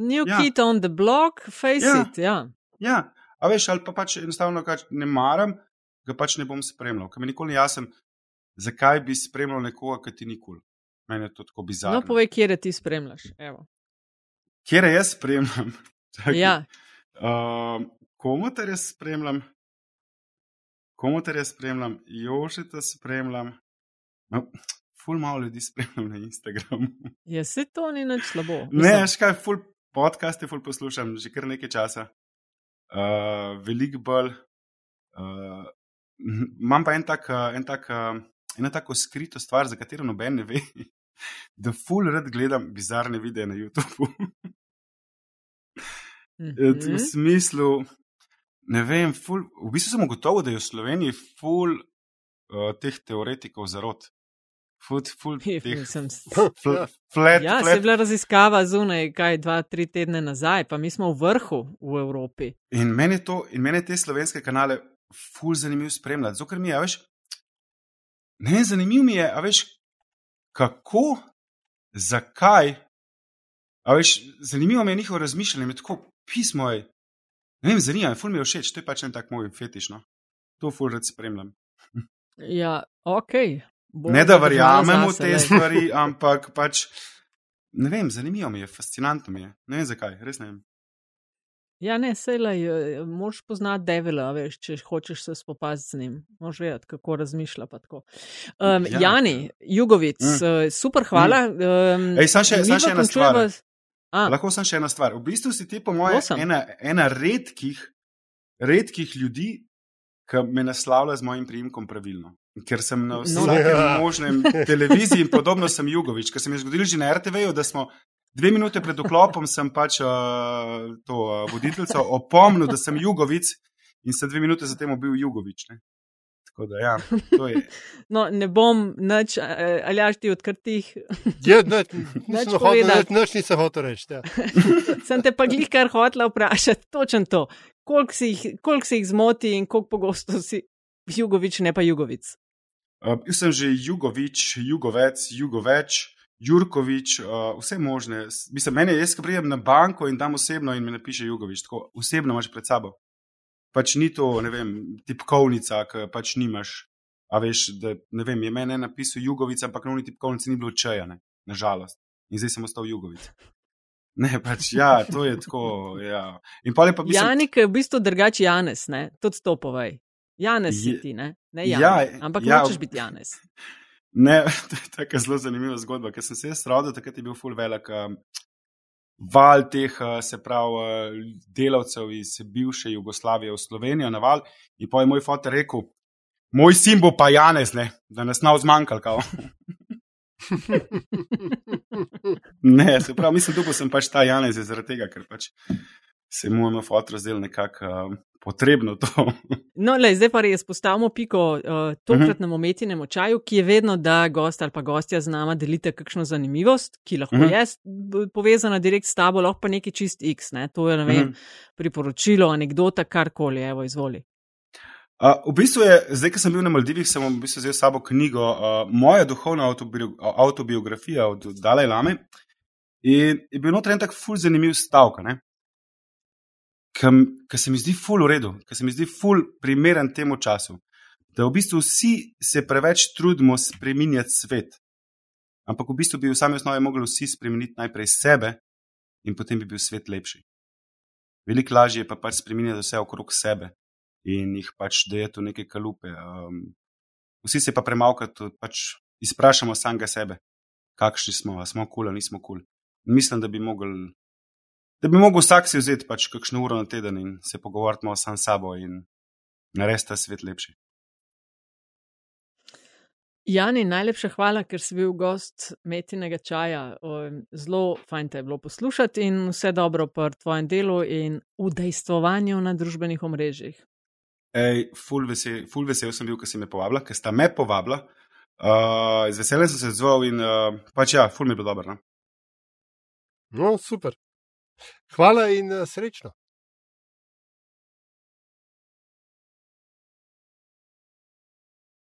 Speaker 2: new ja. kid on the block, face ja. it. Ja.
Speaker 3: ja, a veš, ali pa pač enostavno, ne maram, ga pač ne bom spremljal, ker mi nikoli ni jasno, zakaj bi spremljal nekoga, ki ti nikoli. Meni je to tako bizarno.
Speaker 2: No, povej, kje ti spremljaš.
Speaker 3: Kje jaz spremljam?
Speaker 2: ja.
Speaker 3: uh, komu te jaz spremljam? Komu te jaz spremljam? Joši te spremljam. No, ful malo ljudi spremljam na Instagramu.
Speaker 2: ja, se to ni nič slabo.
Speaker 3: Ne, veš kaj, ful podcaste ful poslušam že kar nekaj časa. Uh, Veliko bolj. Uh, imam pa en tak. En tak ena tako skrita stvar, za katero noben ne ve, da full red gledam bizarne videe na YouTubu. mm -hmm. V smislu, ne vem, ful, v bistvu sem gotovo, da je v Sloveniji full uh, teh teoretikov zarot. Fut, ful, teh,
Speaker 2: sem, fl, flat, ja, flat. se je bila raziskava zunaj, kaj dva, tri tedne nazaj, pa mi smo v vrhu v Evropi.
Speaker 3: In meni, to, in meni te slovenske kanale ful zanimivo spremljati, zato ker mi je, veš, Ne, zanimivo mi je, a veš, kako, zakaj. A veš, zanimivo mi je njihovo razmišljanje, me tako pismo je. Ne vem, zanima me, ful mi je všeč, to je pač en tak moj fetiš. No? To ful rad spremljam.
Speaker 2: Ja, ok.
Speaker 3: Ne da verjamem v te stvari, ampak pač. Ne vem, zanimivo mi je, fascinantno mi je. Ne vem zakaj, res ne vem.
Speaker 2: Ja, ne, sejlaj, eh, moš poznati Devila, veš, če hočeš se spopasti z njim. Moš vedeti, kako razmišlja. Um, ja, Jani, Jugovic, mm. super, hvala. Um,
Speaker 3: Ej, sam še, sam še ena stvar. Vas... Lahko sem še ena stvar. V bistvu si ti, po mojem, ena, ena redkih, redkih ljudi, ki me naslavlja z mojim priimkom pravilno. Ker sem na no. vsakem no. možnem televiziji in podobno sem Jugovič, ker se mi je zgodilo že na RTV-ju, da smo Dve minute pred vklopom sem pač uh, to uh, voditeljico opomnil, da sem Jugovic in se dve minute zatem bil Jugovič. Ne? Tako da, ja, to je.
Speaker 2: No, ne bom nič, ali až ti odkrtih.
Speaker 1: Ja, nič nisem hotel reči. Ja.
Speaker 2: sem te pa glih kar hotel vprašati, točno to. Koliko si, jih, koliko si jih zmoti in koliko pogosto si Jugovič, ne pa Jugovic?
Speaker 3: Uh, jaz sem že Jugovič, Jugovec, Jugoveč Jurkovič, uh, vse možne. Mislim, meni je, jaz, ko pridem na banko in dam osebno in mi napiše Jugovič, tako osebno imaš pred sabo. Pač ni to, ne vem, tipkovnica, ki pač nimaš. A veš, da ne vem, je meni napisal Jugovic, ampak na uniti tipkovnici ni bilo čajane, nažalost. In zdaj sem ostal Jugovic. Ne, pač ja, to je tako. Ja. Pa mislim,
Speaker 2: Janik je v bistvu drugačen Janes, ne? tudi to povej. Janes je, ti, ne, ne Janek, ja, ampak ja, hočeš biti Janes.
Speaker 3: Ne, to je tako zelo zanimiva zgodba, ker sem se jaz rodil, takrat je bil full velik um, val teh, uh, se pravi, uh, delavcev iz bivše Jugoslavije v Slovenijo na val. In pa je moj fotor rekel, moj sin bo pa Janez, ne, da nas nav zmanjkal. ne, se pravi, mislim, da sem pač ta Janez zaradi tega, ker pač se mu je moj fotor zdel nekako. Um, potrebno to.
Speaker 2: no, le, zdaj pa res postavimo piko uh, tokratnemu uh -huh. metinem čaju, ki je vedno, da gost ali pa gostja z nama delite kakšno zanimivost, ki lahko uh mhm. -huh. je povezana direkt s tabo, lahko pa neki čist X, ne? to je ne vem, uh mhm. -huh. priporočilo, anekdota, karkoli, evo, izvoli.
Speaker 3: Uh, v bistvu je, zdaj, ko sem bil na Maldivih, sem v bistvu vzel s sabo knjigo uh, Moja duhovna autobiografija od Dalaj Lame. In je bil noter en tak ful zanimiv stavek ki se mi zdi ful v redu, ki se mi zdi ful primeren temu času. Da v bistvu vsi se preveč trudimo spremenjati svet, ampak v bistvu bi v sami osnovi mogli vsi spremeniti najprej sebe in potem bi bil svet lepši. Veliko lažje je pa pač spremenjati vse okrog sebe in jih pač dajeti v neke kalupe. Um, vsi se pa premalkati, pač izprašamo samega sebe, kakšni smo, smo kul cool ali nismo kul. Cool. Mislim, da bi mogli da bi lahko vsak si vzel pač kakšno uro na teden in se pogovarjati malo sam s sabo in narediti ta svet lepši.
Speaker 2: Jani, najlepša hvala, ker si bil gost metinega čaja. Zelo fajn te je bilo poslušati in vse dobro pri tvojem delu in udejstvovanju na družbenih omrežjih.
Speaker 3: Ej, ful, vesel, ful vesel sem bil, ker si me povabila, ker sta me povabila. Uh, z veseljem sem se odzval in uh, pač ja, ful mi je bilo dobro. No?
Speaker 1: no, super. Hvala in eh, srečno.